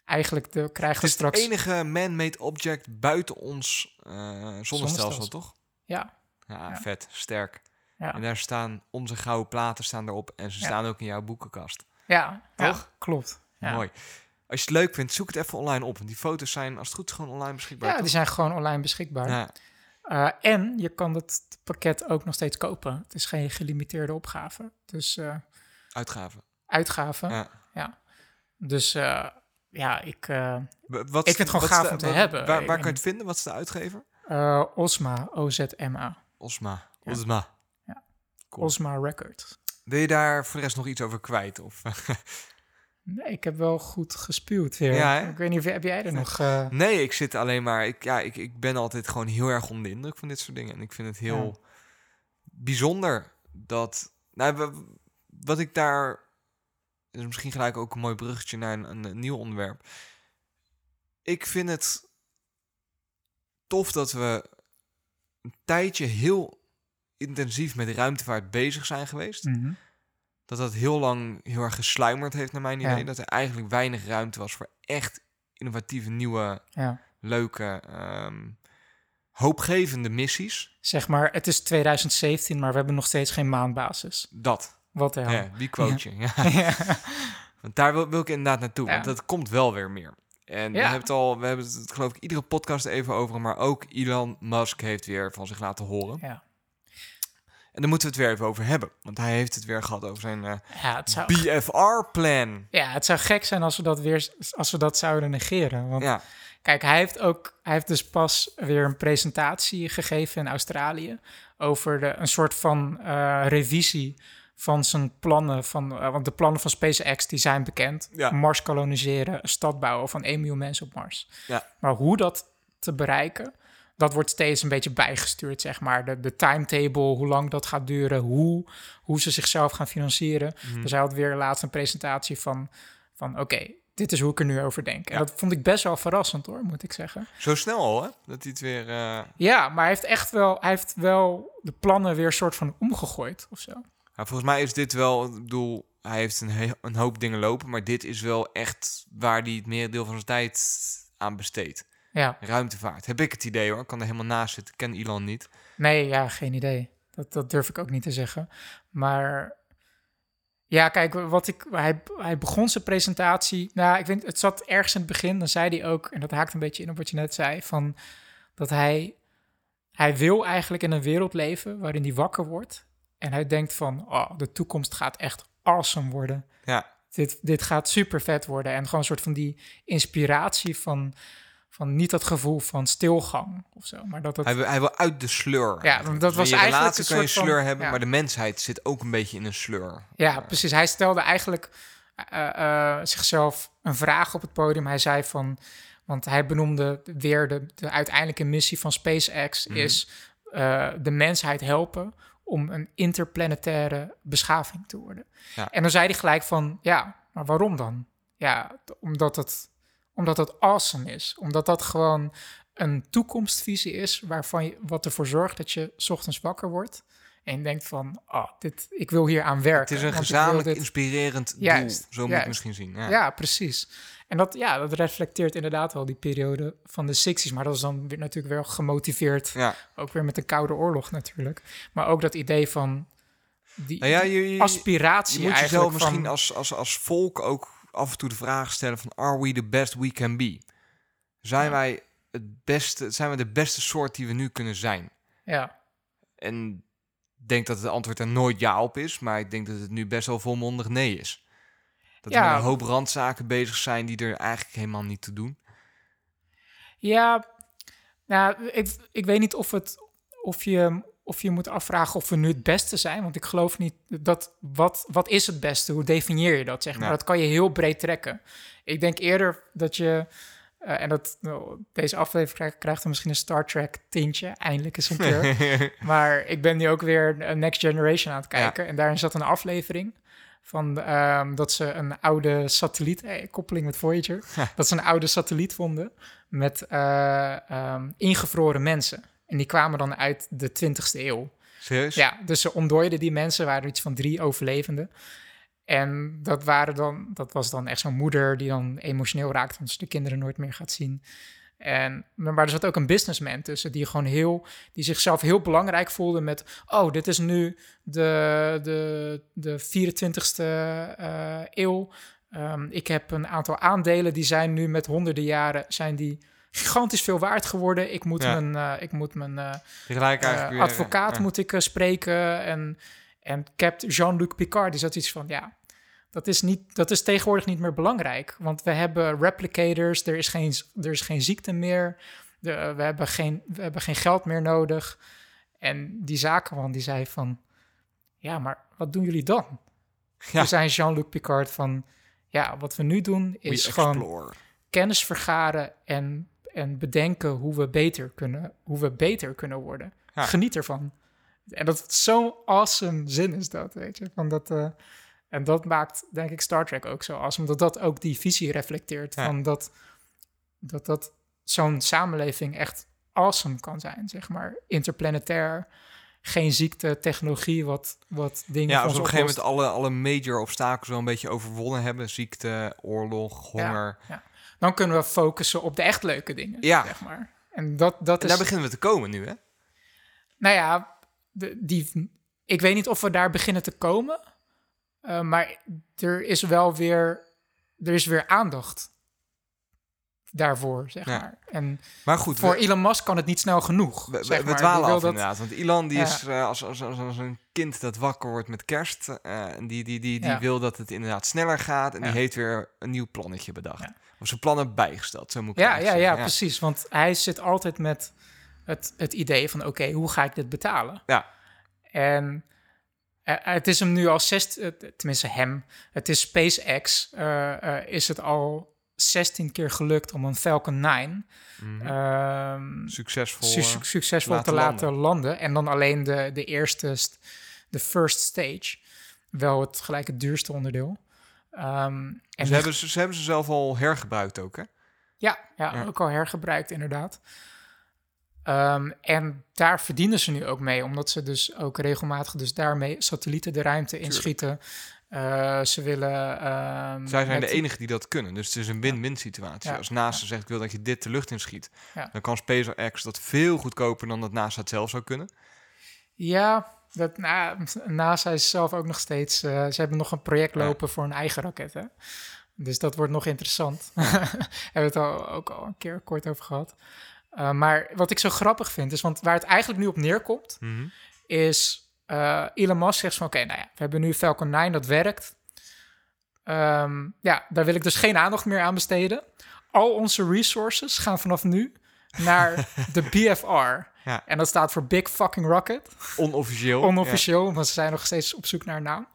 eigenlijk, de, krijgen we straks... het enige man-made object buiten ons eh, zonnestelsel, Zonnestelsel. toch? Ja, Ja, Ja. vet. Sterk. ja, En daar staan onze gouden platen staan erop. En ze staan ook in jouw boekenkast. ja, Toch? klopt. Mooi. Als je het leuk vindt, zoek het even online op. Want die foto's zijn, als het goed is, gewoon online beschikbaar. Ja, toch? die zijn gewoon online beschikbaar. Eh, en je kan het pakket ook nog steeds kopen. Het is geen gelimiteerde opgave. Dus eh Uitgaven. uitgave. Ja. Ja. Dus eh, ja, ik... eh, Wat, Ik vind het gewoon gaaf de- om te wat- hebben. Waar, waar kan je het vinden? Wat is de uitgever? eh, Osma, O-Z-M-A. Osma. Ja. Osma. Ja. Cool. Osma Records. Wil je daar voor de rest nog iets over kwijt? Of, Nee, ik heb wel goed gespuwd weer. Ja, ik weet niet, of- heb jij er nog... nee, ik zit alleen maar... Ik, ja, ik, ik ben altijd gewoon heel erg onder de indruk van dit soort dingen. En ik vind het heel bijzonder dat... Nou, wa- wat ik daar... is misschien gelijk ook een mooi bruggetje naar een, een, nieuw onderwerp. Ik vind het tof dat we een tijdje heel intensief met ruimtevaart bezig zijn geweest. mhm. dat dat heel lang heel erg gesluimerd heeft naar mijn Ja. idee. Dat er eigenlijk weinig ruimte was voor echt innovatieve, nieuwe, Ja. leuke, ehm, hoopgevende missies. Zeg maar, het is 2017, maar we hebben nog steeds geen maanbasis. Dat. Wat de Ja. hel. quote je? Ja. Ja. Want daar wil, wil ik inderdaad naartoe. Want dat komt wel weer meer. En we hebben het al, we hebben het geloof ik iedere podcast even over, maar ook Elon Musk heeft weer van zich laten horen. Ja. En daar moeten we het weer even over hebben. Want hij heeft het weer gehad over zijn eh, Ja, het zou, BFR-plan. ja, het zou gek zijn als we dat weer als we dat zouden negeren. Want Ja, Kijk, hij heeft ook, hij heeft dus pas weer een presentatie gegeven in Australië over de, een soort van eh, revisie van zijn plannen. Van, eh, want de plannen van SpaceX die zijn bekend. Ja. Mars koloniseren, een stad bouwen van 1 miljoen mensen op Mars. Ja. Maar hoe dat te bereiken, dat wordt steeds een beetje bijgestuurd, zeg maar. De, de timetable, hoe lang dat gaat duren, hoe, hoe ze zichzelf gaan financieren. Mhm. Dus hij had weer laatst een presentatie van, van oké, dit is hoe ik er nu over denk. En Ja. dat vond ik best wel verrassend hoor, moet ik zeggen. zo snel al hè, dat hij het weer... eh, Ja, maar hij heeft echt wel, hij heeft wel de plannen weer soort van omgegooid of zo. Nou, volgens mij is dit wel, ik bedoel, hij heeft een, een hoop dingen lopen, maar dit is wel echt waar hij het merendeel van zijn tijd aan besteedt. Ja, Ruimtevaart. Heb ik het idee hoor, ik kan er helemaal naast zitten, ik ken Elon niet. nee, ja, geen idee. Dat, dat durf ik ook niet te zeggen. Maar ja, kijk, wat ik, hij, hij begon zijn presentatie. Nou, ik weet, het zat ergens in het begin. Dan zei hij ook, en dat haakt een beetje in op wat je net zei, van dat hij, hij wil eigenlijk in een wereld leven waarin hij wakker wordt. En hij denkt van, oh, de toekomst gaat echt awesome worden. Ja, dit, dit gaat super vet worden. En gewoon een soort van die inspiratie van, van niet dat gevoel van stilgang of zo. Maar dat het. hij, wil, hij wil uit de sleur. eigenlijk. dat Dus was je eigenlijk relatie een kan je soort van- sleur hebben, ja. maar de mensheid zit ook een beetje in een sleur. ja, precies. Hij stelde eigenlijk eh, eh, zichzelf een vraag op het podium. Hij zei van. Want hij benoemde weer de, de uiteindelijke missie van SpaceX Mhm. is eh, de mensheid helpen om een interplanetaire beschaving te worden. Ja. En dan zei hij gelijk van, ja, maar waarom dan? Ja, omdat het, omdat het awesome is. Omdat dat gewoon een toekomstvisie is waarvan je, wat ervoor zorgt dat je 's ochtends wakker wordt en je denkt van, oh, dit, ik wil hier aan werken. Het is een gezamenlijk dit- inspirerend Juist, doel, zo moet je het misschien zien. Ja. ja. precies. En dat, ja, dat reflecteert inderdaad wel die periode van de 60s. Maar dat is dan weer natuurlijk wel gemotiveerd. Ja. Ook weer met de Koude Oorlog natuurlijk. Maar ook dat idee van die Nou ja, je, je, aspiratie je moet jezelf van... misschien als, als, als volk ook af en toe de vraag stellen van... Are we the best we can be? Zijn Ja. wij het beste, zijn we de beste soort die we nu kunnen zijn? Ja, En ik denk dat het antwoord er nooit ja op is, maar ik denk dat het nu best wel volmondig nee is. Dat Ja. met een hoop randzaken bezig zijn die er eigenlijk helemaal niet toe doen. Ja, nou, ik, ik weet niet of, het, of, je, of je moet afvragen of we nu het beste zijn. Want ik geloof niet dat. Wat, wat is het beste? Hoe definieer je dat? Zeg maar? Ja. Dat kan je heel breed trekken. Ik denk eerder dat je. eh, en dat, nou, deze aflevering krijgt, krijgt er misschien een Star Trek tintje, eindelijk eens een keer. maar ik ben nu ook weer een Next Generation aan het kijken. En daarin zat een aflevering van ehm, dat ze een oude satelliet, eh, koppeling met Voyager, dat ze een oude satelliet vonden met ehm, ingevroren mensen. En die kwamen dan uit de 20ste eeuw. Serieus? Ja, dus ze ontdooiden die mensen, waren iets van drie overlevenden. En dat, waren dan, dat was dan echt zo'n moeder die dan emotioneel raakt, want ze de kinderen nooit meer gaat zien. En, maar er zat ook een businessman tussen die gewoon heel, die zichzelf heel belangrijk voelde met, oh, dit is nu de, de, de 24ste eh, eeuw. Ehm, ik heb een aantal aandelen, die zijn nu met honderden jaren, zijn die gigantisch veel waard geworden. Ik moet Ja. mijn, eh, ik moet mijn weer, advocaat ja. moet ik spreken. En, en Capt Jean-Luc Picard, die zat iets van, ja, dat is, niet, dat is tegenwoordig niet meer belangrijk. Want we hebben replicators, er is geen, er is geen ziekte meer. De, we, hebben geen, we hebben geen geld meer nodig. En die zakenman die zei van, ja, maar wat doen jullie dan? Ja. Toen zei Jean-Luc Picard van, ja, wat we nu doen is gewoon kennis vergaren en, en bedenken hoe we beter kunnen, hoe we beter kunnen worden. Ja. Geniet ervan. En dat zo'n awesome zin is dat, weet je. Van dat, eh, en dat maakt, denk ik, Star Trek ook zo awesome. Dat dat ook die visie reflecteert. Ja. Van dat, dat, dat zo'n samenleving echt awesome kan zijn, zeg maar. Interplanetair, geen ziekte, technologie, wat, wat dingen Ja, als we op een gegeven moment alle, alle major obstakels wel een beetje overwonnen hebben. Ziekte, oorlog, honger. Dan kunnen we focussen op de echt leuke dingen, Ja. zeg maar. En dat, dat En is... daar beginnen we te komen nu, hè? Nou ja, de, die, ik weet niet of we daar beginnen te komen. Eh, maar er is wel weer, er is weer aandacht daarvoor, zeg Ja. maar. En Maar goed, voor we, Elon Musk kan het niet snel genoeg. we, we, zeg we dwalen af dat- inderdaad. Want Elon die Ja. is eh, als, als, als, als een kind dat wakker wordt met kerst. eh, en die, die, die, die Ja. wil dat het inderdaad sneller gaat. En die heeft weer een nieuw plannetje bedacht. Of zijn plannen bijgesteld, zo moet ik Ja, ja, ja, precies. Want hij zit altijd met het, het idee van... oké, hoe ga ik dit betalen? Ja. En eh, het is hem nu al zes... eh, tenminste hem. Het is SpaceX. eh, eh, is het al 16 keer gelukt om een Falcon 9... Mhm. ehm, Succesvol. su- eh, su- succesvol laten te laten landen. En dan alleen de, de eerste, st- de first stage. Wel het gelijk het duurste onderdeel. Ehm, en ze, hebben, ze, ze hebben ze zelf al hergebruikt ook, hè? ja, ja, Ja. ook al hergebruikt inderdaad. Ehm, en daar verdienen ze nu ook mee, omdat ze dus ook regelmatig dus daarmee satellieten de ruimte inschieten. Eh, ze willen... ehm, Zij zijn met- de enige die dat kunnen. Dus het is een win-win situatie. Ja. Als NASA zegt, ik wil dat je dit de lucht inschiet... Ja. dan kan SpaceX dat veel goedkoper dan dat NASA het zelf zou kunnen. Ja, dat, nou, NASA is zelf ook nog steeds... eh, ze hebben nog een project lopen voor een eigen raket, hè? Dus dat wordt nog interessant. hebben we het al, ook al een keer kort over gehad. Eh, maar wat ik zo grappig vind, is... Want waar het eigenlijk nu op neerkomt... is eh, Elon Musk zegt van... Oké, nou ja, we hebben nu Falcon 9, dat werkt. Ehm, ja, daar wil ik dus geen aandacht meer aan besteden. Al onze resources gaan vanaf nu naar de BFR. Ja. En dat staat voor Big Fucking Rocket. Onofficieel. Onofficieel, want ze zijn nog steeds op zoek naar een naam.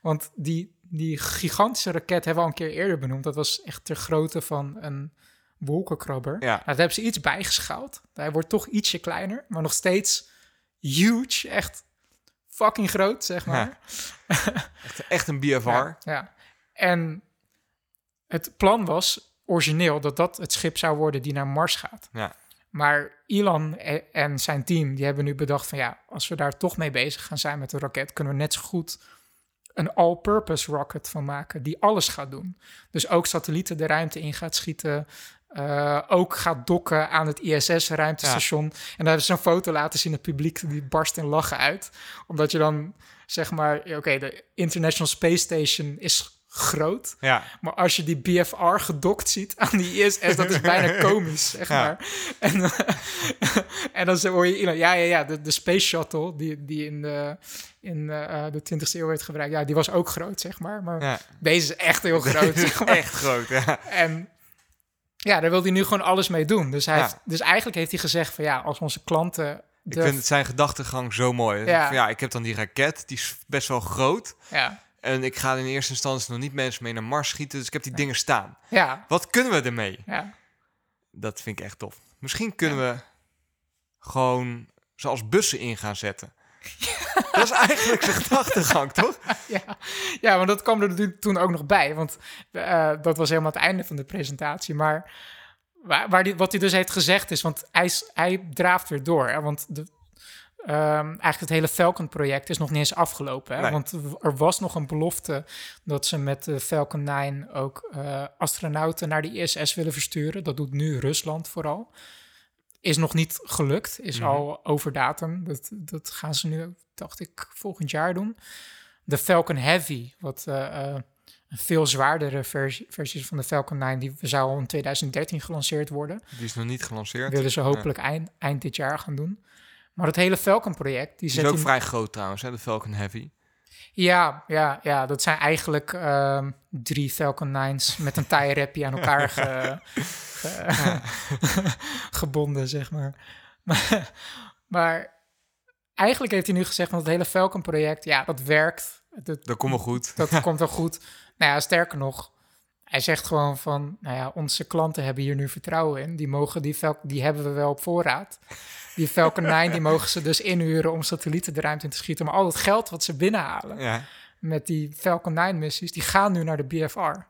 Want die, die gigantische raket hebben we al een keer eerder benoemd. Dat was echt ter grootte van een wolkenkrabber. Ja. Nou, daar hebben ze iets bijgeschaald. Hij wordt toch ietsje kleiner, maar nog steeds huge. Echt fucking groot, zeg maar. Echt, echt een BFR. Ja, ja. En het plan was origineel dat dat het schip zou worden die naar Mars gaat. Ja. Maar Elon e- en zijn team die hebben nu bedacht van ja, als we daar toch mee bezig gaan zijn met de raket, kunnen we net zo goed een all-purpose rocket van maken die alles gaat doen. Dus ook satellieten de ruimte in gaat schieten. Eh, ook gaat dokken aan het ISS-ruimtestation. En dan hebben ze een foto laten zien. Het publiek die barst in lachen uit. Omdat je dan, zeg maar... Oké, de International Space Station is groot. Ja. Maar als je die BFR gedokt ziet aan die ISS, dat is bijna komisch, zeg Ja. maar. En, en dan hoor je iemand, ja, ja, ja, de, de Space Shuttle, die, die in, de, in eh, de 20e eeuw werd gebruikt, ja, die was ook groot, zeg maar. Maar Ja. deze is echt heel groot, zeg maar. Echt groot, ja. En ja, daar wil hij nu gewoon alles mee doen. Dus, hij Ja. heeft, dus eigenlijk heeft hij gezegd van, ja, als onze klanten... Ik vind het zijn gedachtegang zo mooi. Ja. Van, ja, ik heb dan die raket, die is best wel groot. ja, En ik ga in eerste instantie nog niet mensen mee naar Mars schieten, dus ik heb die dingen staan. ja, Wat kunnen we ermee? ja. Dat vind ik echt tof. Misschien kunnen we gewoon zoals bussen in gaan zetten. Dat is eigenlijk zijn gedachtegang, toch? Ja, ja, maar dat kwam er toen ook nog bij. Want eh, dat was helemaal het einde van de presentatie. Maar waar, waar die, wat hij dus heeft gezegd is... Want hij, hij draaft weer door. Hè, want de, ehm, eigenlijk het hele Falcon-project is nog niet eens afgelopen. Hè, Nee. Want er was nog een belofte dat ze met de Falcon 9... ook eh, astronauten naar de ISS willen versturen. Dat doet nu Rusland vooral. Is nog niet gelukt. Is Mhm. al over datum. Dat, dat gaan ze nu, dacht ik, volgend jaar doen de Falcon Heavy, wat eh, eh, een veel zwaardere versie, versie van de Falcon 9, die zou al in 2013 gelanceerd worden. Die is nog niet gelanceerd. willen ze hopelijk eind, eind dit jaar gaan doen. Maar het hele Falcon-project, die Die is ook vrij groot trouwens, hè, de Falcon Heavy. Ja, ja, ja, dat zijn eigenlijk ehm, drie Falcon 9's met een tie aan elkaar ge- ge- gebonden, zeg maar. maar. Maar eigenlijk heeft hij nu gezegd van het hele Falcon-project, ja, dat werkt. Dat, Dat komt wel goed. dat komt wel goed. Nou ja, sterker nog, hij zegt gewoon van, nou ja, onze klanten hebben hier nu vertrouwen in. Die mogen die die hebben we wel op voorraad. Die Falcon 9, die mogen ze dus inhuren om satellieten de ruimte in te schieten. Maar al dat geld wat ze binnenhalen Ja. met die Falcon 9 missies, die gaan nu naar de BFR.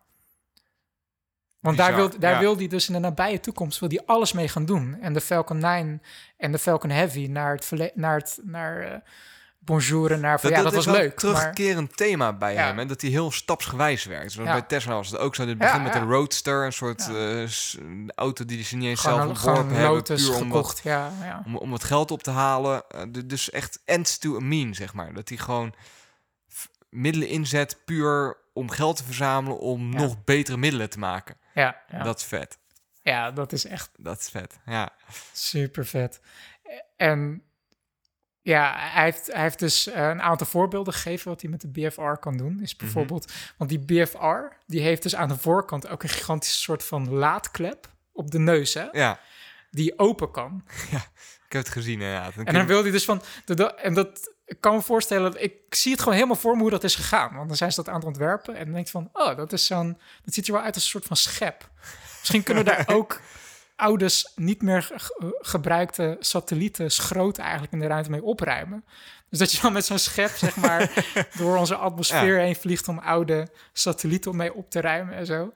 Want daar, wil, daar ja. wil hij dus in de nabije toekomst wil die alles mee gaan doen. En de Falcon 9 en de Falcon Heavy naar het, naar het naar, bonjour naar van, ja, dat, is was een leuk. Maar, terugkerend thema bij Ja. hem. En dat hij heel stapsgewijs werkt. Zoals Ja. bij Tesla was het ook zo. Het Ja, begin met de Roadster, een soort eh, een auto die ze niet eens gewoon, zelf een- ontworpen hebben. Puur om gekocht, ja, ja. om, om wat geld op te halen. Eh, du- dus echt ends to a mean, zeg maar. Dat hij gewoon middelen inzet puur om geld te verzamelen... om nog betere middelen te maken. Ja, ja. Dat is vet. ja, dat is echt Dat is vet, ja. super vet. En ja, hij heeft, hij heeft dus eh, een aantal voorbeelden gegeven wat hij met de BFR kan doen. Is bijvoorbeeld, want die BFR, die heeft dus aan de voorkant ook een gigantische soort van laadklep op de neus, hè? Ja, Die open kan. ik heb het gezien inderdaad. Dan En dan je- wil hij dus van, de, de- en dat ik kan me voorstellen, ik zie het gewoon helemaal voor me hoe dat is gegaan. Want dan zijn ze dat aan het ontwerpen en dan denk je van, oh, dat is zo'n, dat ziet er wel uit als een soort van schep. Misschien kunnen we daar ook oude, s- niet meer ge- gebruikte satellieten, schroot eigenlijk in de ruimte mee opruimen. Dus dat je dan met zo'n schep, zeg maar, door onze atmosfeer heen vliegt om oude satellieten mee op te ruimen en zo.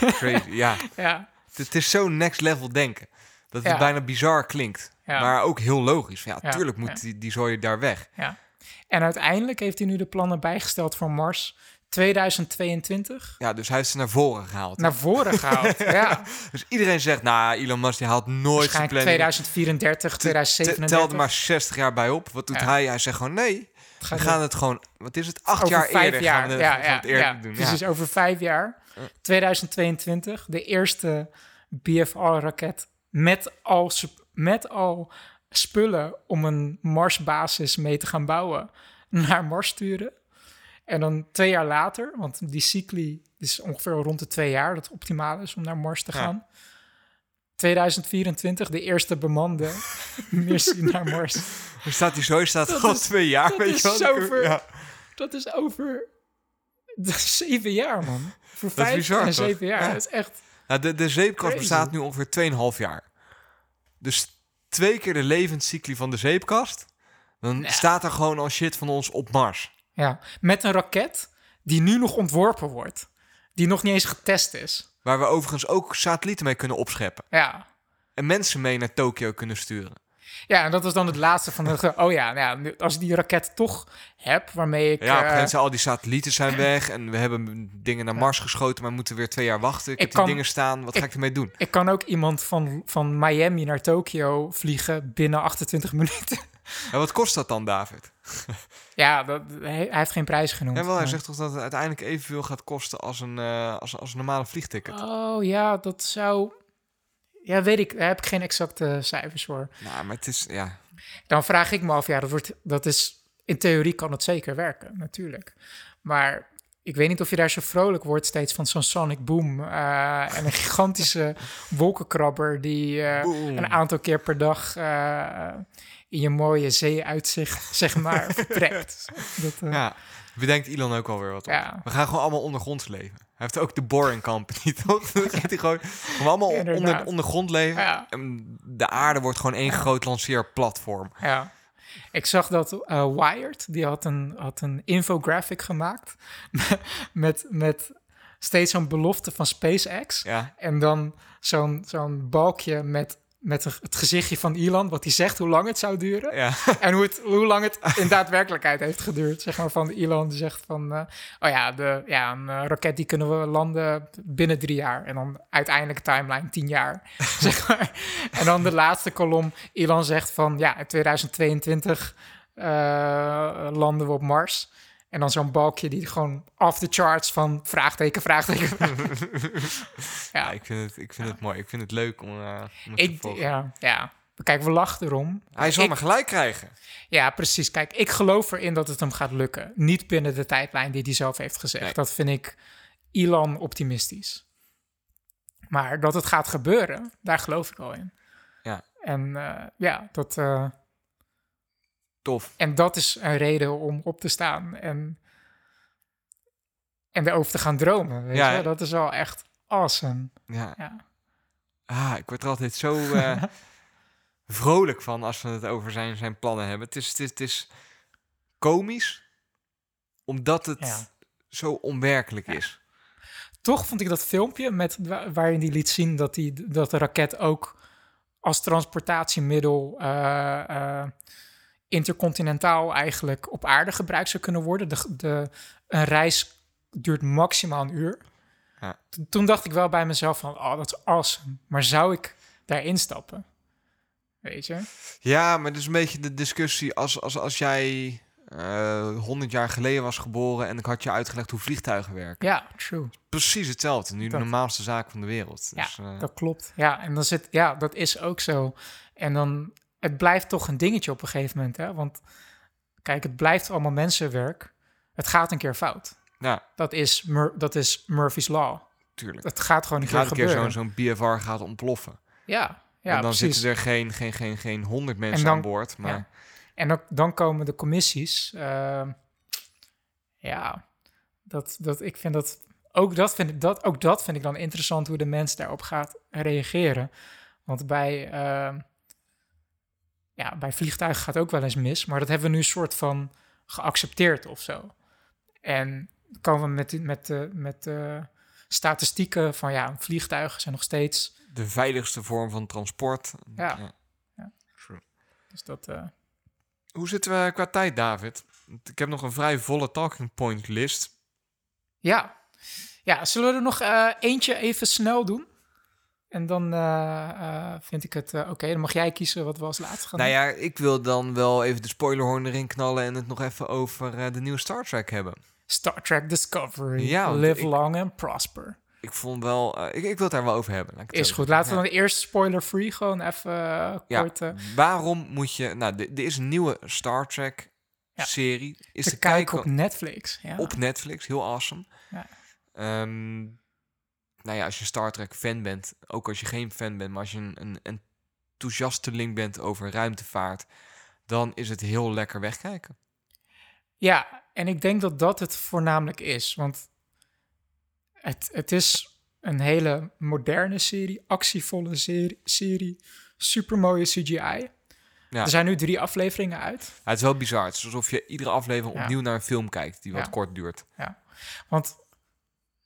Crazy, ja. Ja, Het, het is zo next level denken. Dat het Ja. bijna bizar klinkt. Maar ook heel logisch. Ja, tuurlijk moet die, die zooi daar weg. ja. En uiteindelijk heeft hij nu de plannen bijgesteld voor Mars 2022 Ja, dus hij heeft ze naar voren gehaald. naar voren gehaald. ja, Dus iedereen zegt, nou, Elon Musk die haalt nooit zijn planning. 2034, Te- 2037. Tel er maar 60 jaar bij op. Wat doet Ja. hij? Hij zegt gewoon, nee, we gaan het gewoon... Wat is het? Acht over jaar vijf eerder jaar. gaan we, ja, we ja, het eerder ja. doen. Precies, Ja. over vijf jaar. 2022, de eerste BFR-raket met al, met al spullen om een Marsbasis mee te gaan bouwen naar Mars sturen. En dan twee jaar later, want die cycli is ongeveer rond de twee jaar dat het optimaal is om naar Mars te Ja. gaan. 2024, de eerste bemande missie naar Mars. Dan staat die zo, staat Dat is- twee jaar. dat weet is je wel? zo ver. Ja. Dat is over zeven jaar, man. Voor is vijf bizar, en toch? zeven jaar. Ja. Dat is echt... Nou, de, de zeepkast bestaat nu ongeveer 2,5 jaar. Dus twee keer de levenscycli van de zeepkast. Dan staat er gewoon al shit van ons op Mars. Ja, met een raket die nu nog ontworpen wordt. Die nog niet eens getest is. Waar we overigens ook satellieten mee kunnen opscheppen. Ja. En mensen mee naar Tokio kunnen sturen. Ja, en dat was dan het laatste van de... Oh ja, nou ja, als ik die raket toch heb, waarmee ik... Ja, op een eh, al die satellieten zijn weg. En we hebben dingen naar Mars geschoten, maar moeten weer twee jaar wachten. Ik, Ik heb kan- die dingen staan. Wat ga ik- ik ermee doen? ik kan ook iemand van, van Miami naar Tokio vliegen binnen 28 minuten. En wat kost dat dan, David? Ja, dat, hij, heeft geen prijs genoemd. Ja, wel, hij maar- zegt toch dat het uiteindelijk evenveel gaat kosten als een, eh, als, als een normale vliegticket. Oh ja, dat zou... Ja, weet ik. Daar heb ik geen exacte cijfers voor. Nou, maar het is, ja... Dan vraag ik me af, ja, dat, wordt, dat is... In theorie kan het zeker werken, natuurlijk. Maar ik weet niet of je daar zo vrolijk wordt steeds van zo'n sonic boom. eh, en een gigantische wolkenkrabber die eh, een aantal keer per dag in je mooie zeeuitzicht, zeg maar, vertrekt. Dat, eh, Ja, bedenkt Elon ook alweer wat op. Ja. We gaan gewoon allemaal ondergronds leven. Hij heeft ook de Boring Company, toch? Dan gaat hij gewoon, gewoon allemaal onder, ondergrond leven. Ja. En de aarde wordt gewoon één groot lanceerplatform. Ja. Ik zag dat eh, Wired, die had een, had een infographic gemaakt met, met steeds zo'n belofte van SpaceX. Ja. En dan zo'n zo'n balkje met, met het gezichtje van Elon, wat hij zegt hoe lang het zou duren. Ja. En hoe, het, hoe lang het in daadwerkelijkheid heeft geduurd. Zeg maar van Elon die zegt van... eh, oh ja, de, ja, een eh, raket die kunnen we landen binnen drie jaar. En dan uiteindelijke timeline tien jaar. zeg maar. En dan de laatste kolom. Elon zegt van... Ja, in 2022 eh, landen we op Mars. En dan zo'n balkje die gewoon off the charts van vraagteken, vraagteken. Ja, ja, ik vind het, ik vind het mooi. Ik vind het leuk om, eh, om het te ik, ja, ja. Kijk, we lachen erom. Hij zal Ik- maar gelijk krijgen. Ja, precies. Kijk, ik geloof erin dat het hem gaat lukken. Niet binnen de tijdlijn die hij zelf heeft gezegd. Nee. Dat vind ik Elon optimistisch. Maar dat het gaat gebeuren, daar geloof ik al in. Ja. En eh, ja, dat, eh, Tof. en dat is een reden om op te staan en, en erover te gaan dromen. Weet Ja, je? Dat is wel echt awesome. Ja. Ja. Ah, ik word er altijd zo eh, vrolijk van als we het over zijn, zijn plannen hebben. Het is, het is, het is komisch, omdat het Ja. zo onwerkelijk is. Toch vond ik dat filmpje met, wa- waarin hij liet zien dat, die, dat de raket ook als transportatiemiddel eh, eh, intercontinentaal eigenlijk op aarde gebruikt zou kunnen worden. De, de, een reis duurt maximaal een uur. Ja. Toen- dacht ik wel bij mezelf van, oh, dat is awesome. Maar zou ik daarin stappen? Weet je? Ja, maar het is een beetje de discussie als, als, als jij eh 100 jaar geleden was geboren en ik had je uitgelegd hoe vliegtuigen werken. Ja, true. Precies hetzelfde. Nu de Dat- normaalste zaak van de wereld. Ja, Dus, eh, dat klopt. Ja, en dan zit, ja, dat is ook zo. En dan, het blijft toch een dingetje op een gegeven moment, hè? Want kijk, het blijft allemaal mensenwerk. Het gaat een keer fout. ja, Dat is, Mur- dat is Murphy's Law. tuurlijk. Het gaat gewoon een gaat keer een keer gebeuren. zo'n zo'n BFR gaat ontploffen. Ja, ja en dan precies. zitten er geen, geen, geen, geen honderd mensen dan- aan boord. Maar ja. En dan, dan komen de commissies. ehm, ja, dat, dat, ik vind dat ook, dat vind ik, dat. ook dat vind ik dan interessant hoe de mens daarop gaat reageren. Want bij, ehm, ja, bij vliegtuigen gaat ook wel eens mis, maar dat hebben we nu soort van geaccepteerd of zo. En komen we met, met, de, met de statistieken van ja, vliegtuigen zijn nog steeds. de veiligste vorm van transport. Ja. Ja. True. Dus dat. eh, Hoe zitten we qua tijd, David? Ik heb nog een vrij volle talking point list. Ja. Ja, zullen we er nog eh, eentje even snel doen? En dan eh, eh, vind ik het eh, oké. Dan mag jij kiezen wat we als laatste gaan Nou doen. ja, ik wil dan wel even de spoilerhorn erin knallen en het nog even over de nieuwe Star Trek hebben. Star Trek Discovery. Ja, Live ik- long and prosper. Ik vond wel, ik, ik wil het daar wel over hebben. Is goed. Laten we dan eerst spoiler-free gewoon even Ja. kort Waarom moet je... Nou, er is een nieuwe Star Trek serie. Is te te kijken op Netflix. Ja. op Netflix. Heel awesome. Ja. Ehm, nou ja, als je Star Trek fan bent, ook als je geen fan bent, maar als je een, een enthousiasteling bent over ruimtevaart, dan is het heel lekker wegkijken. Ja, en ik denk dat dat het voornamelijk is. Want het, het is een hele moderne serie, actievolle serie, serie supermooie CGI. Ja. Er zijn nu drie afleveringen uit. Ja, het is wel bizar. Het is alsof je iedere aflevering Ja. opnieuw naar een film kijkt die wat Ja. kort duurt. Want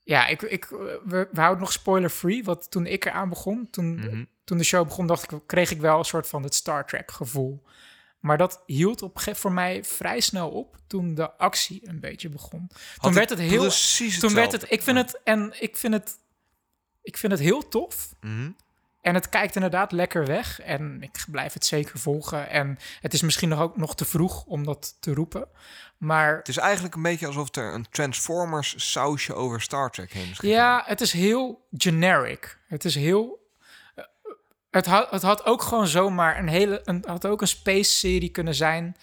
ja, ik, ik, we, we houden nog spoiler-free. Want toen ik eraan begon, toen, Mhm. toen de show begon, dacht ik, kreeg ik wel een soort van het Star Trek gevoel. Maar dat hield op, voor mij vrij snel op toen de actie een beetje begon. Toen werd het heel. Precies Toen werd het. Ik vind het. En ik vind het. Ik vind het heel tof. Mhm. En het kijkt inderdaad lekker weg. En ik blijf het zeker volgen. En het is misschien nog ook nog te vroeg om dat te roepen. Maar Het is eigenlijk een beetje alsof er een Transformers sausje over Star Trek heen is ja, het is heel generic. Het is heel. eh, Het had, het had ook gewoon zomaar een hele. Een, had ook een space-serie kunnen zijn.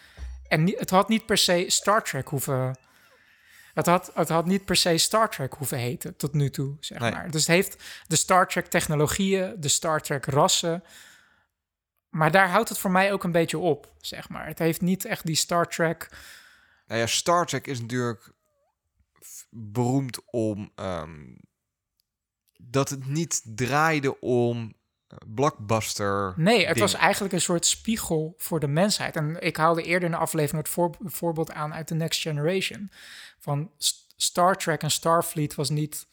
En niet, het had niet per se Star Trek hoeven. Het had, het had niet per se Star Trek hoeven heten tot nu toe, zeg Nee. maar. Dus het heeft de Star Trek technologieën, de Star Trek rassen. Maar daar houdt het voor mij ook een beetje op, zeg maar. Het heeft niet echt die Star Trek. Nou ja, Star Trek is natuurlijk beroemd om ehm, dat het niet draaide om blockbuster. Nee, het was eigenlijk een soort spiegel voor de mensheid. En ik haalde eerder in de aflevering het voor- voorbeeld aan uit The Next Generation. Van Star Trek en Starfleet was niet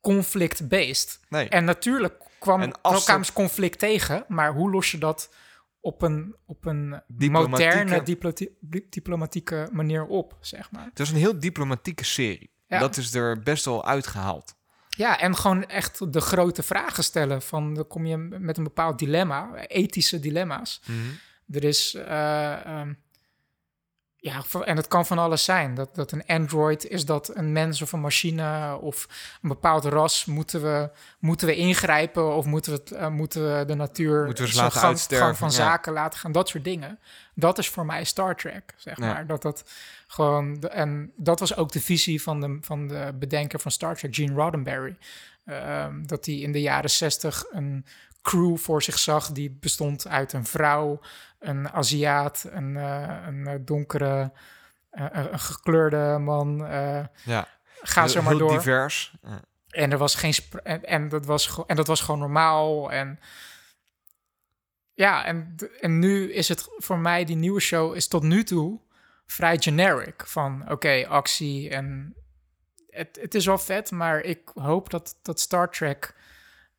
conflict-based. Nee. En natuurlijk kwam En als elkaar dat- conflict tegen, maar hoe los je dat op een, op een Diplomatieke- moderne diploti- diplomatieke manier op, zeg maar. Het was een heel diplomatieke serie. Ja. Dat is er best wel uitgehaald. Ja, en gewoon echt de grote vragen stellen. Van dan kom je met een bepaald dilemma, ethische dilemma's. Er is. eh, ehm, ja, en het kan van alles zijn. Dat, dat een android, is dat een mens of een machine of een bepaald ras? Moeten we, moeten we ingrijpen of moeten we, het, eh, moeten we de natuur Moeten we laten gang, van ja. zaken laten gaan? Dat soort dingen. Dat is voor mij Star Trek, zeg Ja. maar. Dat dat gewoon... de- en dat was ook de visie van de, van de bedenker van Star Trek, Gene Roddenberry. Ehm, dat hij in de jaren zestig een crew voor zich zag die bestond uit een vrouw, een Aziat, een, eh, een eh, donkere, eh, een gekleurde man. Ja. ga Heel- zo maar door. divers. Ja. En er was geen en, en dat was en dat was gewoon normaal en ja en, en nu is het voor mij die nieuwe show is tot nu toe vrij generic van oké actie en het, het is wel vet maar ik hoop dat dat Star Trek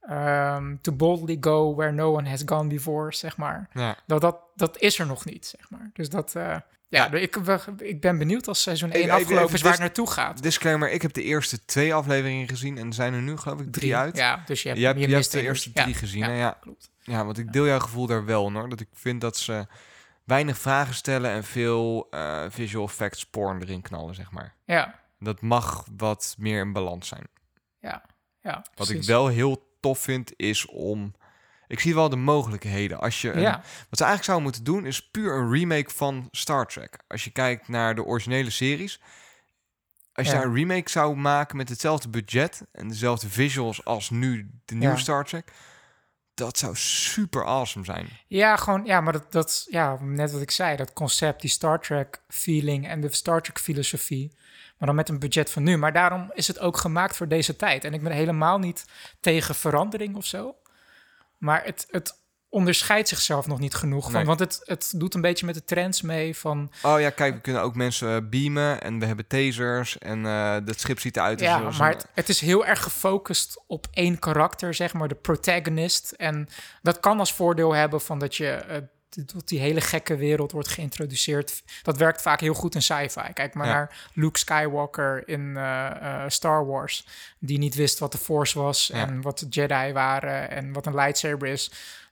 ehm, to boldly go where no one has gone before zeg maar Ja. dat dat dat is er nog niet zeg maar dus dat eh, ja, ik, ik ben benieuwd als seizoen 1 Even- even- afgelopen is waar het naartoe gaat. Disclaimer, ik heb de eerste twee afleveringen gezien en er zijn er nu geloof ik drie, uit. Ja, dus je hebt, je hebt, je je hebt de eerste Ja, drie gezien. ja? Ja, klopt. ja, want ik deel jouw gevoel daar wel hoor. Dat ik vind dat ze weinig vragen stellen en veel eh, visual effects porn erin knallen, zeg maar. Ja, Dat mag wat meer in balans zijn. ja, ja. Wat ik wel heel tof vind, is om... Ik zie wel de mogelijkheden. Als je een- Ja, Wat ze eigenlijk zouden moeten doen, is puur een remake van Star Trek. Als je kijkt naar de originele series. Als je Ja. daar een remake zou maken met hetzelfde budget en dezelfde visuals als nu de nieuwe Ja. Star Trek. Dat zou super awesome zijn. ja, gewoon, ja, maar dat, dat, ja, net wat ik zei, dat concept, die Star Trek feeling en de Star Trek filosofie, maar dan met een budget van nu. Maar daarom is het ook gemaakt voor deze tijd. En ik ben helemaal niet tegen verandering of zo. Maar het, het onderscheidt zichzelf nog niet genoeg. Van, Nee. Want het, het doet een beetje met de trends mee van Oh ja, kijk, we kunnen ook mensen eh, beamen en we hebben tasers en eh dat schip ziet eruit. Ja, maar een- het, het is heel erg gefocust op één karakter, zeg maar, de protagonist. En dat kan als voordeel hebben van dat je eh, dat die hele gekke wereld wordt geïntroduceerd. Dat werkt vaak heel goed in sci-fi. Kijk maar Ja. naar Luke Skywalker in eh, eh, Star Wars, die niet wist wat de Force was Ja. en wat de Jedi waren en wat een lightsaber is.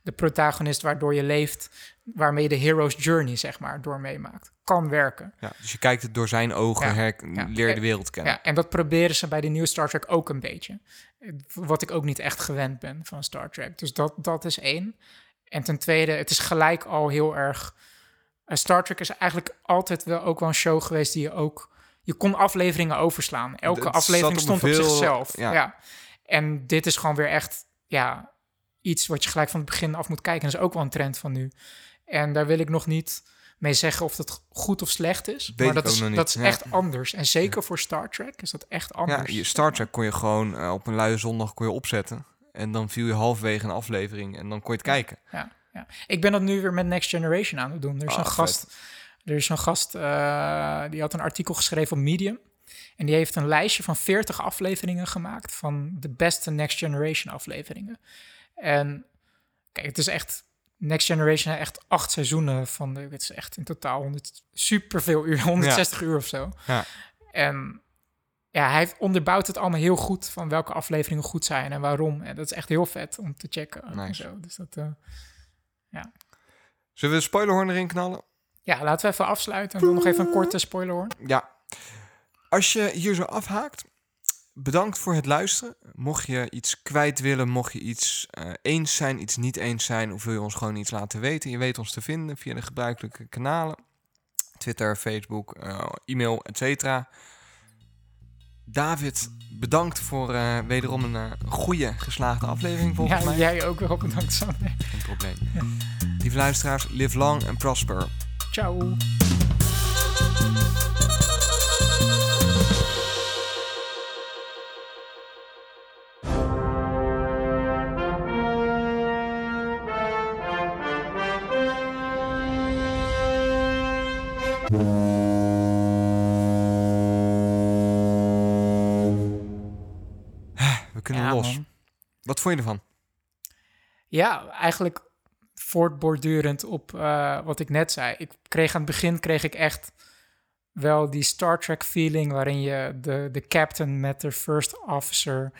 De protagonist waardoor je leeft, waarmee je de hero's journey, zeg maar, door meemaakt. Kan werken. ja, dus je kijkt het door zijn ogen, Ja, her- ja. leer de wereld kennen. Ja, en dat proberen ze bij de nieuwe Star Trek ook een beetje. Wat ik ook niet echt gewend ben van Star Trek. Dus dat, dat is één. En ten tweede, het is gelijk al heel erg... eh, Star Trek is eigenlijk altijd wel ook wel een show geweest die je ook... Je kon afleveringen overslaan. Elke aflevering op stond op zichzelf. Ja. En dit is gewoon weer echt ja, iets wat je gelijk van het begin af moet kijken. En dat is ook wel een trend van nu. En daar wil ik nog niet mee zeggen of dat goed of slecht is. Weet maar dat is, dat is ja. echt anders. En zeker voor Star Trek is dat echt Ja, anders. je Star Trek kon je gewoon eh, op een luie zondag kon je opzetten. En dan viel je halverwege een aflevering en dan kon je het kijken. Ja, ja. Ik ben dat nu weer met Next Generation aan het doen. Er is Ah, een vet. gast, er is een gast eh, die had een artikel geschreven op Medium. En die heeft een lijstje van 40 afleveringen gemaakt van de beste Next Generation afleveringen. En kijk, het is echt Next Generation echt acht seizoenen van de, het is echt in totaal 100, superveel uur, 160 uur of zo. Ja. En ja, hij onderbouwt het allemaal heel goed van welke afleveringen goed zijn en waarom. En dat is echt heel vet om te checken. En zo. Dus dat, eh, Zullen we de spoilerhorn erin knallen? ja, laten we even afsluiten. En dan nog even een korte spoiler hoor. Ja. Als je hier zo afhaakt, bedankt voor het luisteren. Mocht je iets kwijt willen, mocht je iets eh, eens zijn, iets niet eens zijn, of wil je ons gewoon iets laten weten, je weet ons te vinden via de gebruikelijke kanalen. Twitter, Facebook, eh, e-mail, etc. David, bedankt voor eh, wederom een goede geslaagde aflevering volgens Ja, mij. jij ook wel bedankt, Sander. Geen probleem. Lieve luisteraars, live long and prosper. Ciao. Vond je ervan? Ja, eigenlijk voortbordurend op eh, wat ik net zei. Ik kreeg aan het begin kreeg ik echt wel die Star Trek feeling waarin je de, de captain met de first officer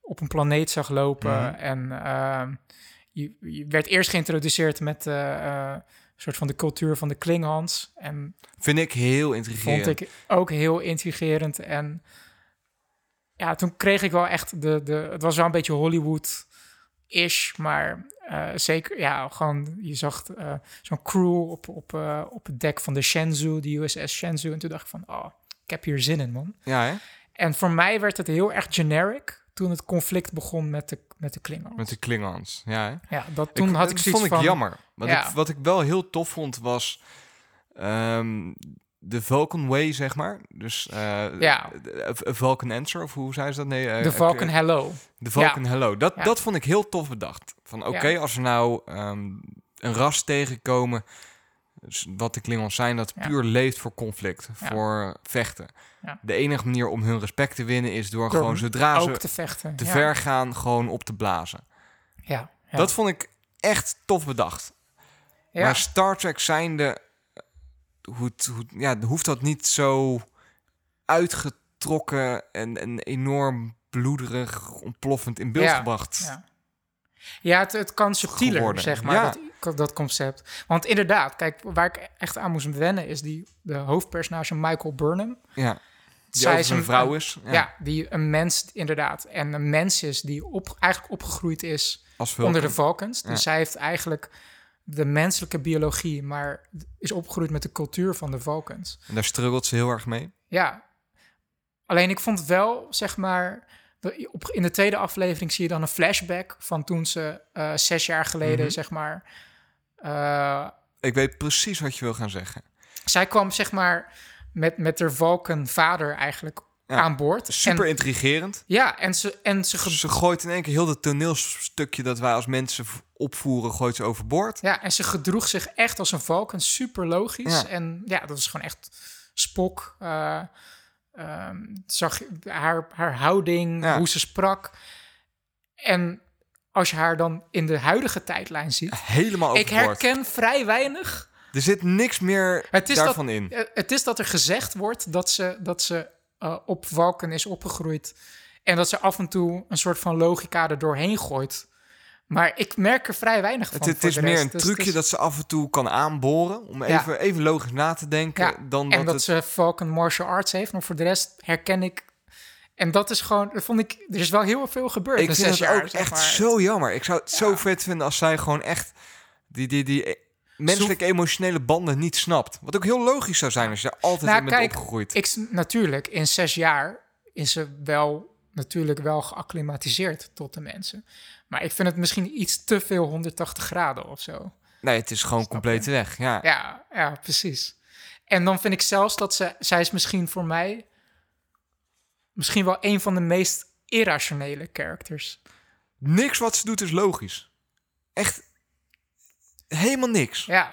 op een planeet zag lopen. Mhm. En ehm, je, je werd eerst geïntroduceerd met een soort van de cultuur van de Klingons. En Vind ik heel intrigerend. vond ik ook heel intrigerend. En ja, toen kreeg ik wel echt de... de het was wel een beetje Hollywood-ish, maar eh, zeker... Ja, gewoon, je zag eh, zo'n crew op, op, eh, op het dek van de Shenzhou, de USS Shenzhou. En toen dacht ik van, oh, ik heb hier zin in, man. Ja, hè? En voor mij werd het heel erg generic toen het conflict begon met de, met de Klingons. Met de Klingons. Ja, hè? Ja, dat, toen had ik zoiets vond ik van... jammer. Wat, Ja. ik, wat ik wel heel tof vond was ehm, de Vulcan Way, zeg maar. Dus eh Ja. een Vulcan Answer, of hoe zei ze dat? Nee, eh, De eh, Vulcan Hello. De Vulcan Hello. Dat, Ja. dat vond ik heel tof bedacht. Van oké, als we nou ehm, een ras tegenkomen, dus wat de Klingons zijn, dat puur leeft voor conflict, voor vechten. De enige manier om hun respect te winnen is door, Door gewoon zodra Ook ze te vechten. te ver gaan, gewoon op te blazen. Ja. Dat vond ik echt tof bedacht. ja. Maar Star Trek zijnde, eh, hoe, het- hoe, ja, hoeft dat niet zo uitgetrokken en, en enorm bloederig, ontploffend in beeld Ja, gebracht. Ja, ja het, het kan subtieler, Geworden. zeg maar, Ja. dat, dat concept. Want inderdaad, kijk, waar ik echt aan moest wennen... is die, de hoofdpersonage Michael Burnham. Ja. Die Zij overigens een vrouw is. Ja, Ja. die een mens, inderdaad. En een mens is die op, eigenlijk opgegroeid is onder de Vulcans. Dus zij heeft eigenlijk de menselijke biologie... maar is opgegroeid met de cultuur van de Vulcans. En daar struggelt ze heel erg mee. Ja. Alleen ik vond wel, zeg maar... in de tweede aflevering zie je dan een flashback van toen ze eh, zes jaar geleden, Mhm. zeg maar. eh, Ik weet precies wat je wil gaan zeggen. zij kwam, zeg maar, met, met haar Vulcan vader eigenlijk Ja. aan boord. Super En, intrigerend. ja, en ze, en ze, ge- Ze gooit in één keer heel dat toneelstukje dat wij als mensen opvoeren, gooit ze overboord. ja, en ze gedroeg zich echt als een Vulcan, super logisch. Ja. En ja, dat is gewoon echt Spok. eh, ehm, zag haar, haar houding, Ja. hoe ze sprak. En als je haar dan in de huidige tijdlijn ziet... Helemaal Ik overboord. herken vrij weinig. Er zit niks meer Het is daarvan dat, in. eh, Het is dat er gezegd wordt dat ze, dat ze eh, op Valken is opgegroeid. En dat ze af en toe een soort van logica er doorheen gooit. Maar ik merk er vrij weinig van. Het, het voor is meer een Dus trucje het is- dat ze af en toe kan aanboren. Om Ja. even, even logisch na te denken. Ja, dan en dat, dat het, ze Falcon martial arts heeft. Maar voor de rest herken ik... En dat is gewoon... Dat vond ik... Er is wel heel veel gebeurd ik in vind het jaar. ook zeg echt zo jammer. Ik zou het zo vet vinden als zij gewoon echt die, die, die menselijke emotionele banden niet snapt. Wat ook heel logisch zou zijn als je altijd Nou, in bent kijk, opgegroeid. Ik, natuurlijk, in zes jaar is ze wel natuurlijk wel geacclimatiseerd tot de mensen. Maar ik vind het misschien iets te veel 180 graden of zo. nee, het is gewoon Snap compleet je? weg. Ja. Ja, ja, precies. En dan vind ik zelfs dat ze, zij is misschien voor mij misschien wel een van de meest irrationele characters. Niks wat ze doet is logisch. Echt helemaal niks. Ja,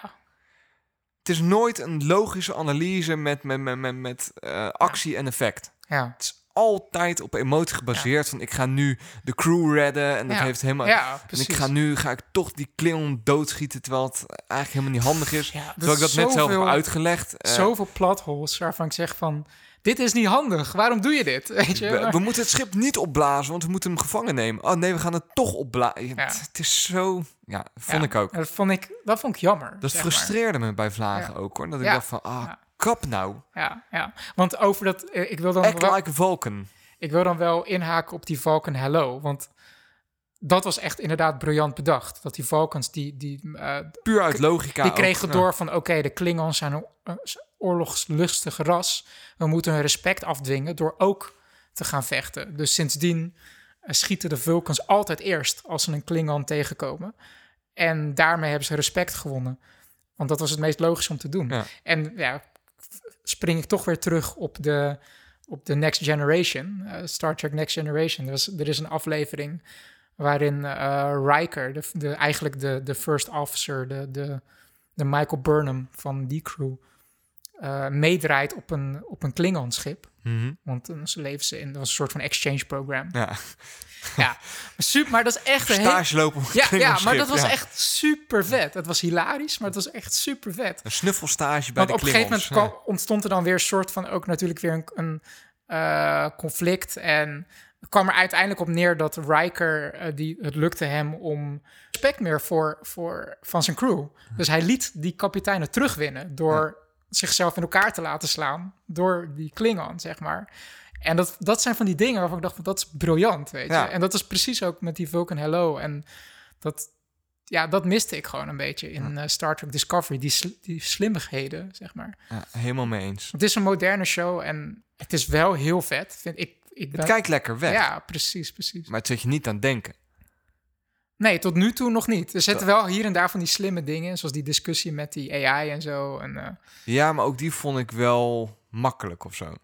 Het is nooit een logische analyse met, met, met, met, met eh, actie en effect. ja, Het is altijd op emotie gebaseerd. Van ik ga nu de crew redden. En dat Ja. heeft helemaal... Ja, en ik ga nu ga ik toch die Klingon doodschieten... terwijl het eigenlijk helemaal niet handig is. Ja, terwijl ik dat net zelf heb uitgelegd. Eh, Zoveel plotholes waarvan ik zeg van... Dit is niet handig. Waarom doe je dit? Weet je? we, we moeten het schip niet opblazen, want we moeten hem gevangen nemen. Oh nee, we gaan het toch opblazen. Ja. Het, het is zo... Ja, vond Ja, ik ook. Dat vond ik, dat vond ik jammer. Dat maar. frustreerde me bij Vlagen Ja. ook hoor. Dat ik dacht van, ah, kap nou. Ja, ja. Want over dat... eh, Ik wil dan Act wel, like Vulcan. ik wil dan wel inhaken op die Vulcan Hello. Want dat was echt inderdaad briljant bedacht. Dat die Vulcans, die, die, eh, Puur uit logica die kregen door van... Oké, de Klingons zijn eh, oorlogslustig ras. We moeten hun respect afdwingen door ook te gaan vechten. Dus sindsdien eh, schieten de Vulcans altijd eerst als ze een Klingon tegenkomen. En daarmee hebben ze respect gewonnen. Want dat was het meest logisch om te doen. Ja. En ja, spring ik toch weer terug op de, op de Next Generation. eh, Star Trek Next Generation. Er, was, er is een aflevering waarin eh Riker, de, de, eigenlijk de, de first officer, de, de, de Michael Burnham van die crew, eh, meedraait op een, op een Klingon-schip. Mhm. Want dan leven ze in dat was een soort van exchange program. Ja. Ja, maar, super, maar dat is echt een Stage lopen op Ja, ja, maar dat was ja. echt super vet. Het was hilarisch, maar het was echt super vet. Een snuffelstage bij Want de op een gegeven moment ontstond er dan weer een soort van ook natuurlijk weer een, een eh, conflict. En kwam er uiteindelijk op neer dat Riker, eh, die, het lukte hem om respect meer voor, voor, van zijn crew. Dus hij liet die kapiteinen terugwinnen door zichzelf in elkaar te laten slaan door die Klingon, zeg maar. En dat, dat zijn van die dingen waarvan ik dacht, van, dat is briljant, weet je. Ja. En dat is precies ook met die Vulcan Hello. En dat, ja, dat miste ik gewoon een beetje in eh, Star Trek Discovery. Die, sl- die slimmigheden, zeg maar. Ja, helemaal mee eens. Het is een moderne show en het is wel heel vet. Vind ik, ik ben, Het kijkt lekker weg, Ja, precies, precies. maar het zet je niet aan denken. Nee, tot nu toe nog niet. Er zitten wel hier en daar van die slimme dingen, zoals die discussie met die AI en zo. En eh, Ja, maar ook die vond ik wel makkelijk of zo.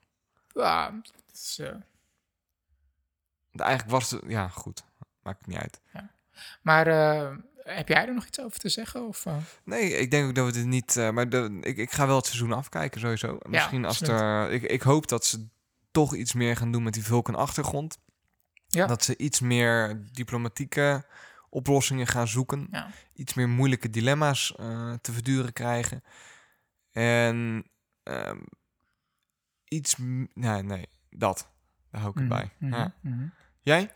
ja, het is, eh, Eigenlijk was het... Ja, goed. Maakt niet uit. maar eh, heb jij er nog iets over te zeggen? Of, eh? Nee, ik denk ook dat we dit niet... eh, maar de, ik, ik ga wel het seizoen afkijken sowieso. En Misschien als absoluut. er... Ik, ik hoop dat ze toch iets meer gaan doen met die Vulcan-achtergrond. Ja. Dat ze iets meer diplomatieke oplossingen gaan zoeken. Ja. Iets meer moeilijke dilemma's eh, te verduren krijgen. En ehm, iets... Nee, nee, dat. Daar hou ik het bij. Mhm, Ja. mhm. Jij?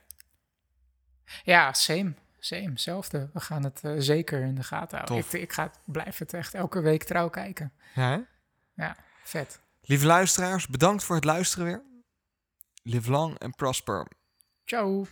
Ja, same. Same, hetzelfde. We gaan het eh, zeker in de gaten houden. Ik, ik ga, blijf het echt elke week trouw kijken. Ja, hè? Ja, vet. Lieve luisteraars, bedankt voor het luisteren weer. Live long and prosper. Ciao.